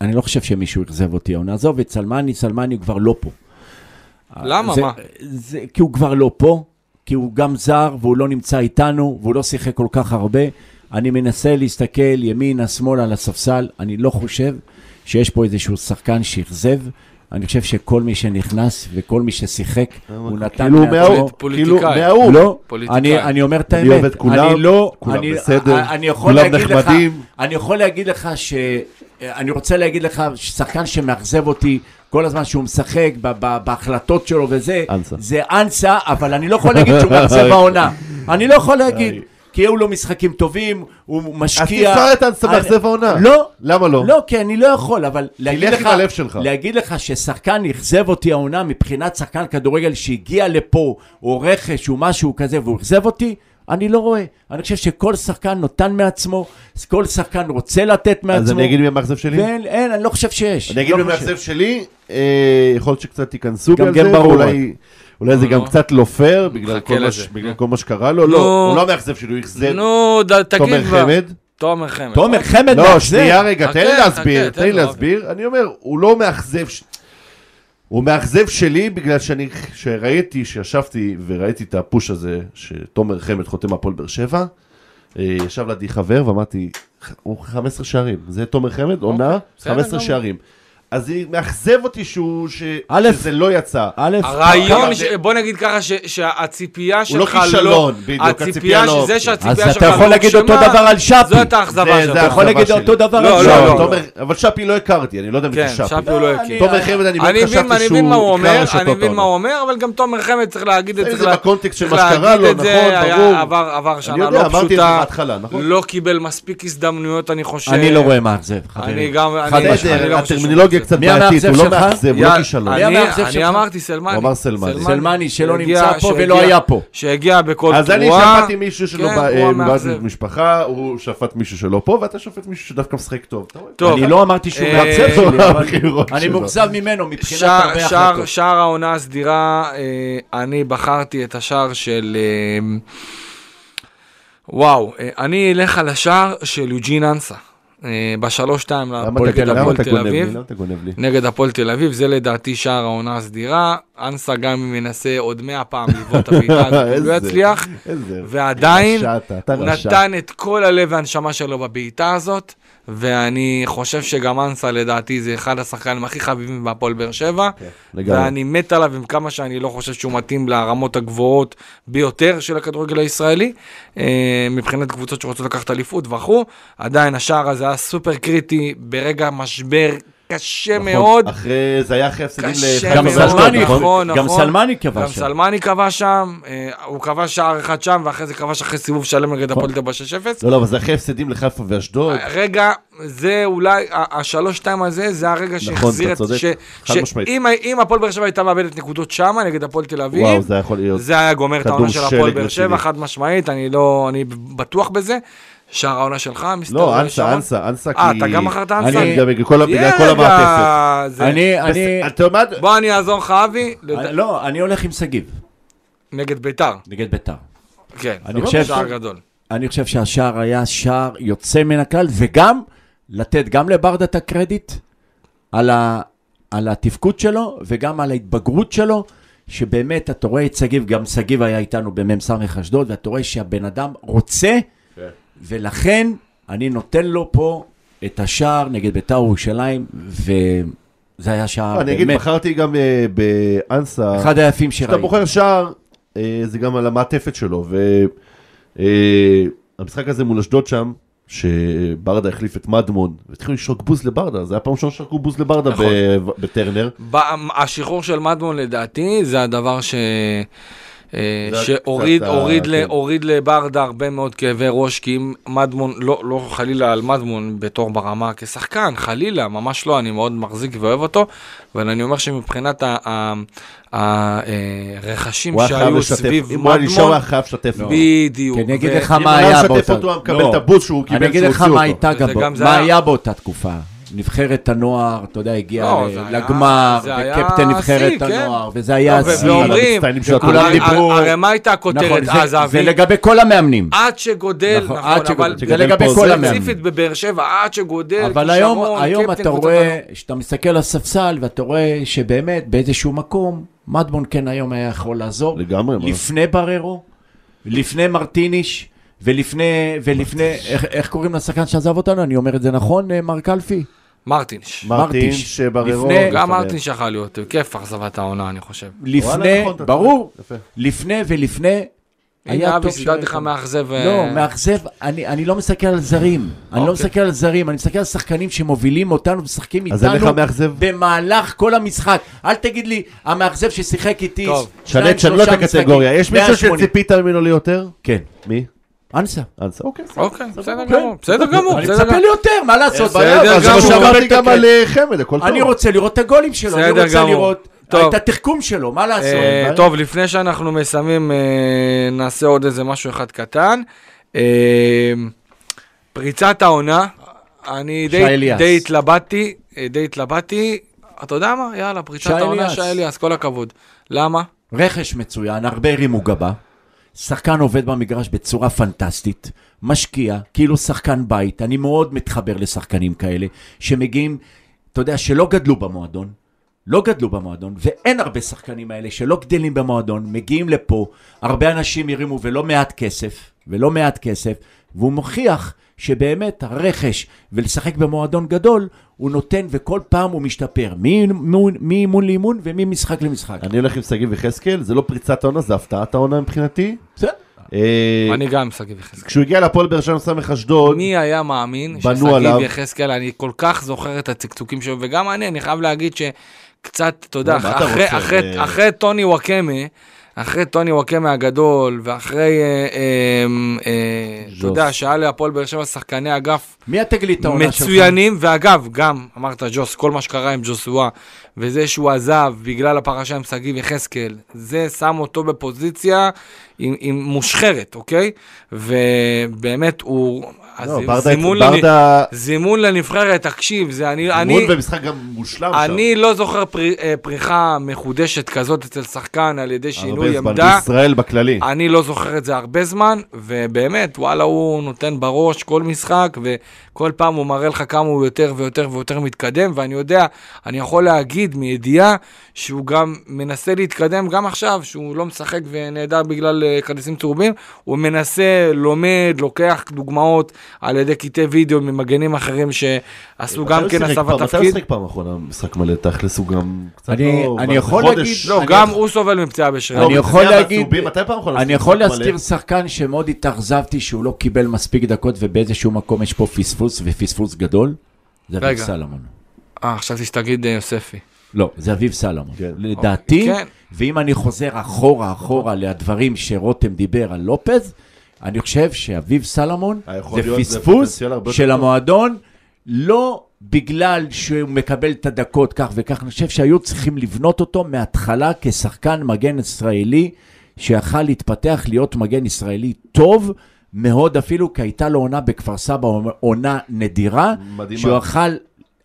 אני לא חושב שמישהו אכזב אותי העונה. עזוב את סלמני, סלמני הוא כבר לא פה. למה? זה- מה? זה, כי הוא כבר לא פה, כי הוא גם זר והוא לא נמצא איתנו, והוא לא שיחק כל כך הרבה. אני מנסה להסתכל ימינה, שמאלה על הספסל, אני לא חושב שיש פה איזשהו שחקן שאכזב. אני חושב שכל מי שנכנס וכל מי ששיחק, הוא נתן כאילו מעצמו. כאילו מהאור. לא, פוליטיקאי. אני, אני אומר את אני האמת. אוהב את כולם, אני לא, כולם אני, בסדר, אני כולם נחמדים. לך, אני יכול להגיד לך ש... אני רוצה להגיד לך, שחקן שמאכזב אותי כל הזמן שהוא משחק ב- ב- בהחלטות שלו וזה, אנסה. זה אנסה, אבל אני לא יכול להגיד שהוא מאכזב העונה. אני לא יכול להגיד. כי היו לו משחקים טובים, הוא אז משקיע. תבחר את מאכזב העונה. לא. למה לא? לא, כי אני לא יכול, אבל להגיד תלך לך, עם הלב שלך. להגיד לך ששחקן אכזב אותי העונה מבחינת שחקן כדורגל שהגיע לפה, או רכש, או משהו כזה, והוא אכזב אותי, אני לא רואה. אני חושב שכל שחקן נותן מעצמו, כל שחקן רוצה לתת מעצמו. אז אני אגיד מי המאכזב שלי? ואין, אין, אני לא חושב שיש. אני אגיד לא מי. המאכזב שלי, אה, יכול להיות שקצת תיכנסו בי על זה, ואולי- אולי זה נו, גם נו. קצת לא פייר, בגלל כל מה שקרה לו. לא, הוא לא המאכזב שלי, הוא אכזב. נו, תגיד תומר כבר. חמד. תומר חמד. תומר חמד לא, מאכזב. שנייה רגע, תן לי להסביר, תן לי להסביר. אני אומר, הוא לא מאכזב... הוא מאכזב שלי בגלל שאני, שראיתי, שישבתי וראיתי את הפוש הזה, שתומר חמד חותם מהפועל באר שבע, אה, ישב לידי חבר ואמרתי, הוא 15 שערים, זה תומר חמד, עונה, אוקיי, בסדר 15 גמור. שערים. אז זה מאכזב אותי שהוא, ש- א', שזה לא יצא. א', הרעיון, ש- בוא נגיד ככה, ש- שהציפייה הוא לא שלך לא... כישלון, בדיוק, הציפייה הציפייה, לא- שזה אז שהציפייה שלך אתה יכול לא להגיד אותו דבר על שפי. זאת האכזבה זה- שלך. זה אתה יכול להגיד. אותו דבר לא, על לא, שפי. לא. תומר, אבל שפי לא הכרתי, אני לא יודע מי כן, זה שפי. שפי הוא לא לא, הכיר. אני- תומר חמד, אני באמת מבין, חשבתי אני שהוא מבין מה הוא יקרא אומר, רשתות אני מבין. מה הוא אומר, אבל גם תומר חמד צריך להגיד את זה זה בקונטקסט של מה שקרה לו, זה, נכון, ברור. עבר שנה לא זה פשוטה, נכון? לא קיבל מספיק הזדמנויות, אני חושב. אני לא רואה מאכזב, חברים. אני גם, אני- לא הטרמינולוגיה. קצת מי בעייתית, הוא לא המאכזב שלך? מאכזב, הוא יאללה, לא כישלון. מי אני- המאכזב אני שלך? אמרתי סלמני. הוא אמר סלמני. סלמני שלא שהגיע- נמצא פה ולא שהגיע- היה פה. שהגיע בכל אז אני תרועה. שפטתי מישהו שלא כן, בא- הוא אה, המאכזב. במשפחה, הוא שפט מישהו שלא פה, ואתה שופט מישהו שדווקא משחק טוב. אתה רואה? טוב, אני לא אמרתי שהוא אה, מאכזב שלי, אבל הבחירות אני שלו. מאוכזב ממנו מבחינת שער- הרבה שער- החלטות. שער העונה הסדירה, אה, אני בחרתי את השער של... אה, וואו, אה, אני אלך על השער של יוג'ין אנסה. אה, להפועל אתה- למה הפועל תל? אביב. לי? נגד הפועל תל אביב, זה לדעתי שער העונה הסדירה. אנסה גם אם ינסה עוד מאה פעם לבעוט את הבעיטה הזאת, הוא לא יצליח. ועדיין, הוא. נתן את כל הלב והנשמה שלו בבעיטה הזאת, ואני חושב שגם אנסה לדעתי זה אחד השחקנים הכי חביבים בהפועל באר שבע, לגמרי. ואני מת עליו עם כמה שאני לא חושב שהוא מתאים לרמות הגבוהות ביותר של הכדורגל הישראלי, אה, מבחינת קבוצות שרוצות לקחת אליפות וכו', עדיין השער הזה היה סופר קריטי ברגע משבר קשה נכון, מאוד. אחרי, זה היה אחרי הפסדים לחדרה גם ואשדוד, סלמני, נכון, גם נכון. סלמני כבש גם שם. סלמני כבש שם, אה, הוא כבש שער אחד שם, ואחרי זה כבש אחרי סיבוב שלם נגד הפועל תל אביב 6-0. לא, לא, אבל זה אחרי הפסדים לחיפה ואשדוד. רגע, זה אולי, השלוש-שתיים הזה, זה הרגע שהחזיר אתה את... צודק, ש- חד ש- משמעית. אם ה- אם הפועל באר שבע הייתה מאבדת נקודות שמה נגד הפועל תל אביב, וואו, זה יכול להיות. זה היה גומר את העונה של הפועל באר שבע. חד משמעית, אני לא, אני בטוח בזה. שער העונה שלך, מיסטר לא, אנסה? אנסה, אנסה, כי... אה, אתה גם מכרת אנסה? אני- גם בגלל כל המעטפת. זה- אני, אני? בוא אני אעזור לך, אבי, לא, אני הולך עם שגיב, נגד ביתר. נגד ביתר. כן, אני זה חושב שער ש- גדול. אני חושב שהשער היה שער יוצא מן הכלל, וגם לתת גם לברדה את הקרדיט על, ה, על התפקוד שלו, וגם על ההתבגרות שלו, שבאמת, אתה רואה את שגיב, גם שגיב היה איתנו במ"ס אשדוד, ואתה רואה שהבן אדם רוצה. ולכן אני נותן לו פה את השער נגד בית"ר ירושלים, וזה היה שער לא, אני אגיד, באמת, בחרתי גם אה, באנסה. אחד היפים כשאתה שראיתי. בוחר שער, אה, זה גם על המעטפת שלו, והמשחק הזה מול אשדוד שם, שברדה החליף את מדמון, והתחילו לשרוק בוז לברדה, זה היה פעם ראשונה ששרקו בוז לברדה נכון. ב- בטרנר. ב- השחרור של מדמון לדעתי זה הדבר ש... אה, שהוריד הוריד ל- כן. הוריד לברדה הרבה מאוד כאבי ראש, כי אם מדמון, לא, לא חלילה על מדמון בתור ברמה כשחקן, חלילה, ממש לא, אני מאוד מחזיק ואוהב אותו, אבל אני אומר שמבחינת ה- ה- ה- הרכשים הוא היה חייב שהיו לשתף, סביב אם הוא היה נשאר הוא מדמון, היה חייב לשתף. בדיוק. כי אני אגיד לך אם מה הוא היה היה משתף באותה... אותו, הוא היה מקבל לא. את הבוז שהוא קיבל אני אגיד לך מה היה- היה באותה תקופה. נבחרת הנוער, אתה יודע, הגיעה לא, זה לגמר, זה היה וקפטן נבחרת השיא, כן. הנוער, וזה היה לא, השיא. המצטיינים של וכולם הרי- דיברו- הרי מה הייתה נכון, הכותרת זה- אז, זה אבי? לגבי כל המאמנים. עד שגודל, נכון, נכון, עד אבל שגודל. זה לגבי כל זה המאמנים. ספציפית בבאר שבע, עד שגודל, אבל היום, אתה רואה, שאתה מסתכל על הספסל, ואתה רואה שבאמת באיזשהו מקום, מדמון כן היום היה יכול לעזור. לגמרי? לפני בררו, לפני מרטיניש, ולפני, ולפני, איך, איך קוראים לשחקן שעזב אותנו? אני אומר את זה נכון, אה, מר קלפי? מרטינש. מרטין מרטיש. שבררו. לפני- גם מרטינש יכל להיות, כיף אכזבת העונה, אני חושב. לפני, נכון, ברור. לפני ולפני, היה טוב סידרתי לך שהיית. מאכזב. לא, אה, מאכזב, אני, אני לא מסתכל על זרים. אני לא אוקיי. מסתכל על זרים, אני מסתכל על שחקנים שמובילים אותנו, משחקים אז אין לך איתנו? במהלך כל המשחק. אל תגיד לי, המאכזב ששיחק איתי, טוב. שנה, תשנו את שלושה הקטגוריה. יש מישהו 180. שציפית ממנו ליותר? כן, מי? אנסה. אנסה, אוקיי. אוקיי, בסדר כן. גמור, בסדר גמור, אני בסדר מצפה גמור. ליותר, מה לעשות? בסדר אבל זה גמור. מה שאמרתי גם על אה, חמד, הכל טוב. אני רוצה לראות את הגולים שלו, אני רוצה גמור. לראות טוב. את התחכום שלו, מה לעשות? אה. טוב, לפני שאנחנו מסיימים, אה, נעשה עוד איזה משהו אחד קטן. פריצת העונה, אני די- התלבטתי, די התלבטתי, אתה יודע מה? יאללה, פריצת העונה. שי אליאס, כל הכבוד. למה? רכש מצוין, הרבה הרימו גבה. שחקן עובד במגרש בצורה פנטסטית, משקיע, כאילו שחקן בית. אני מאוד מתחבר לשחקנים כאלה, שמגיעים, אתה יודע, שלא גדלו במועדון, לא גדלו במועדון, ואין הרבה שחקנים האלה שלא גדלים במועדון, מגיעים לפה, הרבה אנשים הרימו ולא מעט כסף, ולא מעט כסף, והוא מוכיח שבאמת הרכש ולשחק במועדון גדול, הוא נותן וכל פעם הוא משתפר, מאימון לאימון וממשחק למשחק. אני הולך עם שגיב יחזקאל, זה לא פריצת העונה, זה הפתעת העונה מבחינתי. בסדר. אה, אני גם שגיב יחזקאל. כשהוא הגיע להפועל באר שבע סמך אשדוד, מי היה מאמין ששגיב. יחזקאל, אני כל כך זוכר את הצקצוקים שלו, וגם אני, אני חייב להגיד שקצת, אתה יודע, אחרי טוני וואקמה, אחרי טוני וואקמה הגדול, ואחרי, אה, אה, אה, אתה. יודע, שהיה להפועל באר שבע שחקני אגף מי התגלית העונה שלך? מצוינים, ואגב, גם, אמרת ג'וס, כל מה שקרה עם ג'וסואה, וזה שהוא עזב בגלל הפרשה עם שגיב יחזקאל, זה שם אותו בפוזיציה עם, עם מושחרת, אוקיי? ובאמת הוא... לא, זימון. זימון לנבחרת, תקשיב, זה אני... אני... אימון ומשחק גם מושלם שם. אני לא זוכר אה, פריחה מחודשת כזאת אצל שחקן על ידי שינוי הרבה זמן, עמדה. בישראל בכללי. אני לא זוכר את זה הרבה זמן, ובאמת, וואלה, הוא נותן בראש כל משחק, וכל פעם הוא מראה לך כמה הוא יותר ויותר ויותר מתקדם, ואני יודע, אני יכול להגיד מידיעה שהוא גם מנסה להתקדם גם עכשיו, שהוא לא משחק ונעדר בגלל אה, כרטיסים צהובים, הוא מנסה, לומד, לוקח דוגמאות על ידי קטעי וידאו ממגנים אחרים שעשו גם מתי כן הסבת פעם- מתי הוא תפקיד. שיחק פעם אחרונה משחק מלא? תכלס הוא גם קצת אני- לא... אני יכול. להגיד- לא, גם הוא סובל מפציעה בשרירים. אני לא, יכול להגיד- אני יכול? להזכיר שחקן שמאוד התאכזבתי שהוא לא קיבל מספיק דקות ובאיזשהו מקום יש פה פספוס ופספוס גדול. זה אביב. סלומון. אה, חשבתי שתגיד אה, יוספי. לא, זה אביב סלומון. כן. לדעתי, כן. ואם אני חוזר אחורה אחורה לדברים שרותם דיבר על לופז, אני חושב שאביב סלומון זה פספוס של. המועדון, לא בגלל שהוא מקבל את הדקות כך וכך, אני חושב שהיו צריכים לבנות אותו מההתחלה כשחקן מגן ישראלי, שיכל להתפתח להיות מגן ישראלי טוב, מאוד אפילו, כי הייתה לו עונה בכפר סבא, עונה נדירה, מדהימה. שהוא יכל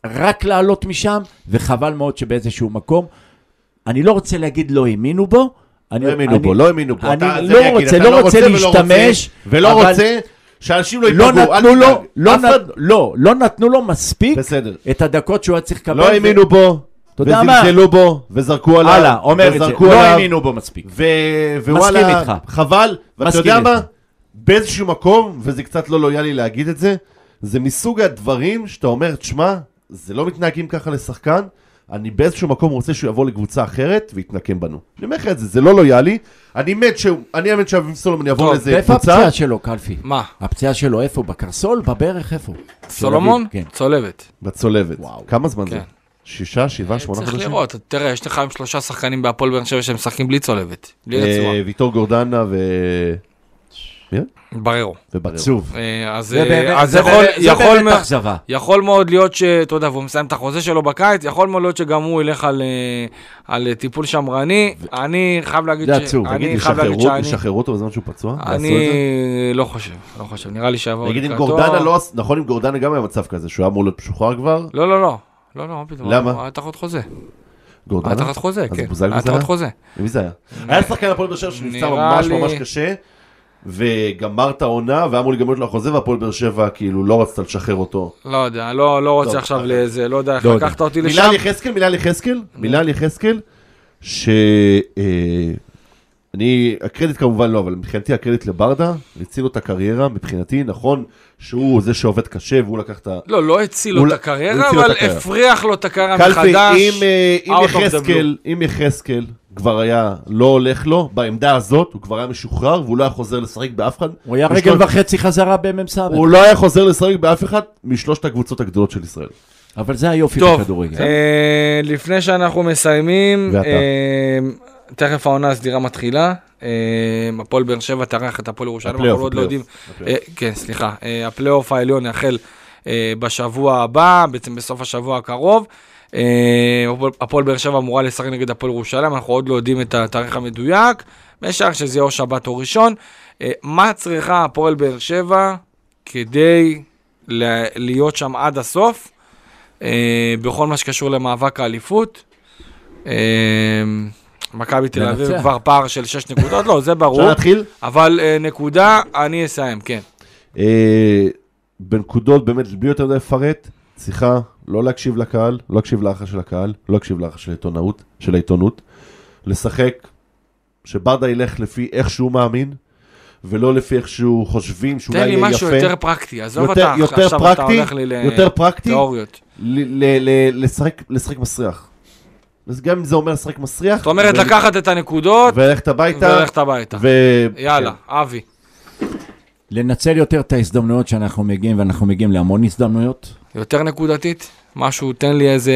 רק לעלות משם, וחבל מאוד שבאיזשהו מקום, אני לא רוצה להגיד לא האמינו בו, אני, לא האמינו בו, לא האמינו בו. אני אתה- לא אני אגיד, רוצה, לא רוצה להשתמש, ולא אבל רוצה שאנשים לא לא ייפגעו. אל נתנו לו. לא, לא, לא נתנו לו מספיק בסדר. את הדקות שהוא היה צריך לקבל. לא האמינו בו? וזלזלו בו, וזרקו עליו. הלאה, אומר את זה, לא האמינו בו מספיק. ו... ווואלה, איתך. חבל, ואתה מסכים יודע מה? באיזשהו מקום, וזה קצת לא לויאלי להגיד את זה, זה מסוג הדברים שאתה אומר, תשמע, זה לא מתנהגים ככה לשחקן, אני באיזשהו מקום רוצה שהוא יבוא לקבוצה אחרת ויתנקם בנו. אני אומר לך את זה, זה לא לויאלי. אני מת שהוא, אני מת שאביב סולומון יבוא לאיזה קבוצה. הפציעה שלו, קלפי? מה? הפציעה שלו איפה? בקרסול? בברך? איפה? סולומון? כן. צולבת. בצולבת. וואו. כמה זמן זה? כן. שישה, שבעה, שמונה צריך חודשים? לראות, תראה, יש לך היום שלושה שחקנים בהפועל באר שבע שמשחקים בלי צולבת. בלי רצועה. אה, ויטור גורדנה ו... בררו. עצוב. אה, אז זה אה, אז זה יכול- זה מאוד-. יכול מאוד להיות ש... אתה יודע, והוא מסיים את החוזה שלו בקיץ, יכול מאוד להיות שגם הוא ילך על, אה, על טיפול שמרני. אני חייב להגיד זה ש... עצוב. אני תגיד, ישחררו שאני... ישחררו אותו בזמן שהוא פצוע? אני זה? לא חושב, לא חושב. נראה לי שיבואו נגיד אם. גורדנה לא... נכון, אם גורדנה גם היה מצב כזה, שהוא היה אמור להיות משוחרר כבר? לא, לא, לא. לא, לא, מה פתאום. למה? הוא היה תחת חוזה. גורדנה? היה תחת חוזה, אז כן. בוזגלו היה זה היה? תחת חוזה. מי זה היה? היה שחקן הפועל באר שבע שנפצע ממש ממש קשה, וגמר את העונה, והיה אמור להיגמר לו החוזה, והפועל באר שבע כאילו לא רצתה לשחרר אותו. לא יודע, לא לא רוצה טוב, עכשיו. לאיזה, לא יודע איך לא. לקחת אותי לשם. מילה על יחזקאל, מילה על יחזקאל, מילה על יחזקאל, ש... אה, הקרדיט כמובן לא, אבל מבחינתי הקרדיט לברדה, הציל לו את הקריירה, מבחינתי, נכון שהוא זה שעובד קשה, והוא לקח את ה... לא, לא הציל לו את לא- הקריירה, אבל. הפריח לו את הקריירה קלפי, מחדש. אה, אם the יחזקאל, אם יחזקאל כבר היה לא הולך לו, בעמדה הזאת, הוא כבר היה משוחרר, והוא לא היה חוזר לשחק באף אחד. הוא היה רגל וחצי חזרה במ"ס. הוא לא היה חוזר לשחק באף אחד משלושת הקבוצות הגדולות של ישראל. אבל זה היופי טוב, בכדורגל. אה, לפני שאנחנו מסיימים. אה, תכף העונה הסדירה מתחילה. אה, הפועל באר שבע תארח את הפועל ירושלים, הפלייאוף, אנחנו עוד לא יודעים. הפלייאוף. אה, כן, סליחה. אה, הפלייאוף העליון יחל בשבוע הבא, בעצם בסוף השבוע הקרוב. אה, הפועל- באר שבע אמורה לשחק נגד הפועל ירושלים, אנחנו עוד לא יודעים את התאריך המדויק. משער שזה יהיה או שבת או ראשון. אה, מה צריכה הפועל באר שבע כדי להיות שם עד הסוף? אה, בכל מה שקשור למאבק האליפות. מכבי תל אביב. כבר פער של 6 נקודות, לא, זה ברור. אפשר להתחיל? אבל נקודה, אני אסיים, כן. בנקודות, באמת, בלי יותר מדי לפרט, צריכה לא להקשיב לקהל, לא להקשיב לחש של הקהל, לא להקשיב לחש של העיתונאות, של העיתונות, לשחק, שברדה ילך לפי איך שהוא מאמין, ולא לפי איך שהוא חושבים שאולי תן לי יהיה יפה. משהו יותר פרקטי, עזוב יותר- אותך, יותר עכשיו אתה פרקטי, הולך לי יותר פרקטי, לתיאוריות. ל- ל- ל- לשחק, לשחק מסריח. אז גם אם זה אומר לשחק מסריח, זאת אומרת, ו- לקחת את הנקודות וללכת הביתה, וללכת הביתה. ו... יאללה, כן. אבי. לנצל יותר את ההזדמנויות שאנחנו מגיעים, ואנחנו מגיעים להמון הזדמנויות. יותר נקודתית? משהו, תן לי איזה,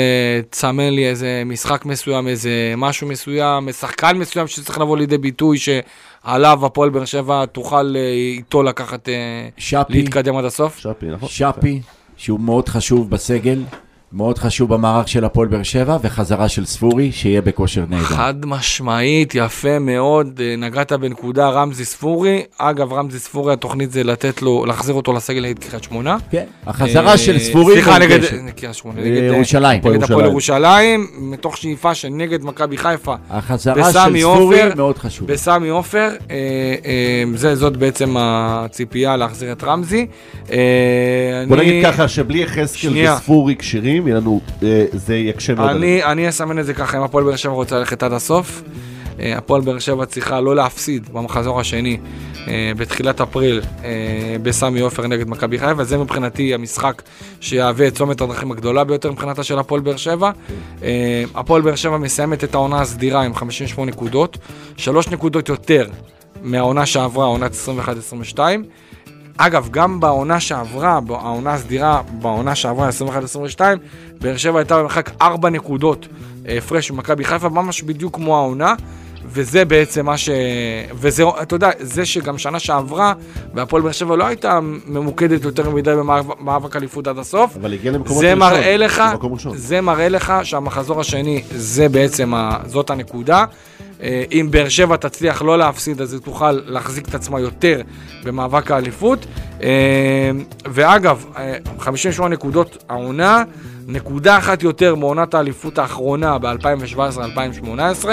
תסמן לי איזה משחק מסוים, איזה משהו מסוים, שחקן מסוים שצריך לבוא לידי ביטוי, שעליו הפועל באר שבע תוכל אה, איתו לקחת, אה, שפי, להתקדם עד הסוף. שפי, נכון? שפי, שהוא מאוד חשוב בסגל, מאוד חשוב במערך של הפועל באר שבע, וחזרה של ספורי, שיהיה בכושר נהדר. חד משמעית, יפה מאוד, אה, נגעת בנקודה רמזי ספורי. אגב, רמזי ספורי, התוכנית זה לתת לו, להחזיר אותו לסגל נגד קריית שמונה. כן, החזרה אה, של ספורי סליחה, נגד מורגשת. נגד קריית שמונה, אה, נגד אה, ירושלים. נגד הפועל ירושלים, מתוך שאיפה שנגד מכבי חיפה החזרה של ספורי מאוד חשוב. בסמי עופר, אה, אה, זה, זאת בעצם הציפייה להחזיר את רמזי. אה, בוא נגיד ככה, שבלי יחזקאל. וספורי כשירים, יהיה לנו, אה, זה יקשה מאוד. אני, אני אסמן את זה ככה, אם הפועל באר שבע רוצה ללכת עד הסוף, אה, הפועל באר שבע צריכה לא להפסיד במחזור השני אה, בתחילת אפריל אה, בסמי עופר נגד מכבי חיפה, זה מבחינתי המשחק שיהווה את צומת הדרכים הגדולה ביותר מבחינתה של הפועל באר שבע. אה, הפועל באר שבע מסיימת את העונה הסדירה עם 58 נקודות, שלוש נקודות יותר מהעונה שעברה, עונת 21-22. אגב, גם בעונה שעברה, העונה הסדירה, בעונה שעברה, 21-22, באר שבע הייתה במרחק 4 נקודות אה, הפרש ממכבי חיפה, ממש בדיוק כמו העונה. וזה בעצם מה ש... וזה, אתה יודע, זה שגם שנה שעברה, והפועל באר שבע לא הייתה ממוקדת יותר מדי במאבק אליפות עד הסוף, אבל הגיע למקומות זה ראשון, מראה לך. זה מראה לך שהמחזור השני, זה בעצם, ה... זאת הנקודה. אה, אם באר שבע תצליח לא להפסיד, אז היא תוכל להחזיק את עצמה יותר במאבק האליפות. אה, ואגב, אה, 58 נקודות העונה, נקודה אחת יותר מעונת האליפות האחרונה ב-2017-2018.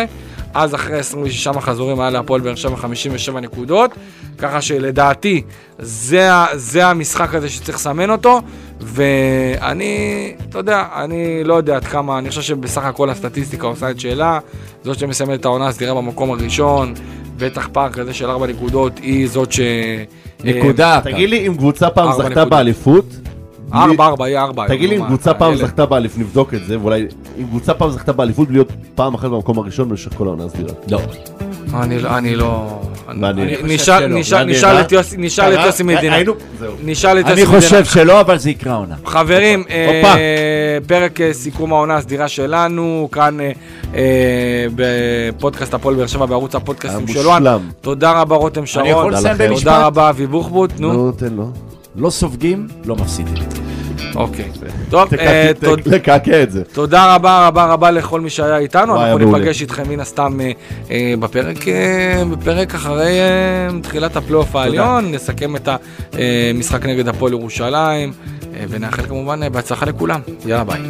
אז אחרי 26 מחזורים היה להפועל באר שבע 57 נקודות, ככה שלדעתי זה, זה המשחק הזה שצריך לסמן אותו, ואני, אתה יודע, אני לא יודע עד כמה, אני חושב שבסך הכל הסטטיסטיקה עושה את שאלה, זאת שמסיימת את העונה תראה במקום הראשון, בטח פער כזה של 4 נקודות היא זאת ש... נקודה. תגיד לי אם קבוצה פעם ארבע זכתה. באליפות, 4, 4, יהיה 4. תגיד לי אם קבוצה פעם זכתה באליפות, נבדוק את זה, ואולי אם קבוצה פעם זכתה באליפות בלי להיות פעם אחת במקום הראשון במשך כל העונה הסדירה. לא. אני לא, אני לא... אני- אני נשאל- אה? את יוסי- נשאל את יוסי מדינה. היינו, זהו. נשאל את אני יוסי מדינה. חושב שלא, אבל זה יקרה עונה. חברים, אה. פרק אה, סיכום העונה הסדירה שלנו, כאן אה, אה, בפודקאסט הפועל באר שבע בערוץ הפודקאסטים של וואן. המושלם. תודה רבה רותם שרון. יכול לסיים תודה במשפט? רבה אבי בוחבוט. נו, תן לו. לא סופגים, לא מפסידים. אוקיי. טוב, אה, לקעקע את זה. תודה רבה רבה רבה לכל מי שהיה איתנו, אנחנו. ניפגש איתכם מן הסתם אה, אה, בפרק, אה, אחרי אה, תחילת הפלייאוף העליון, נסכם את המשחק נגד הפועל ירושלים, אה, ונאחל כמובן אה, בהצלחה לכולם. יאללה ביי.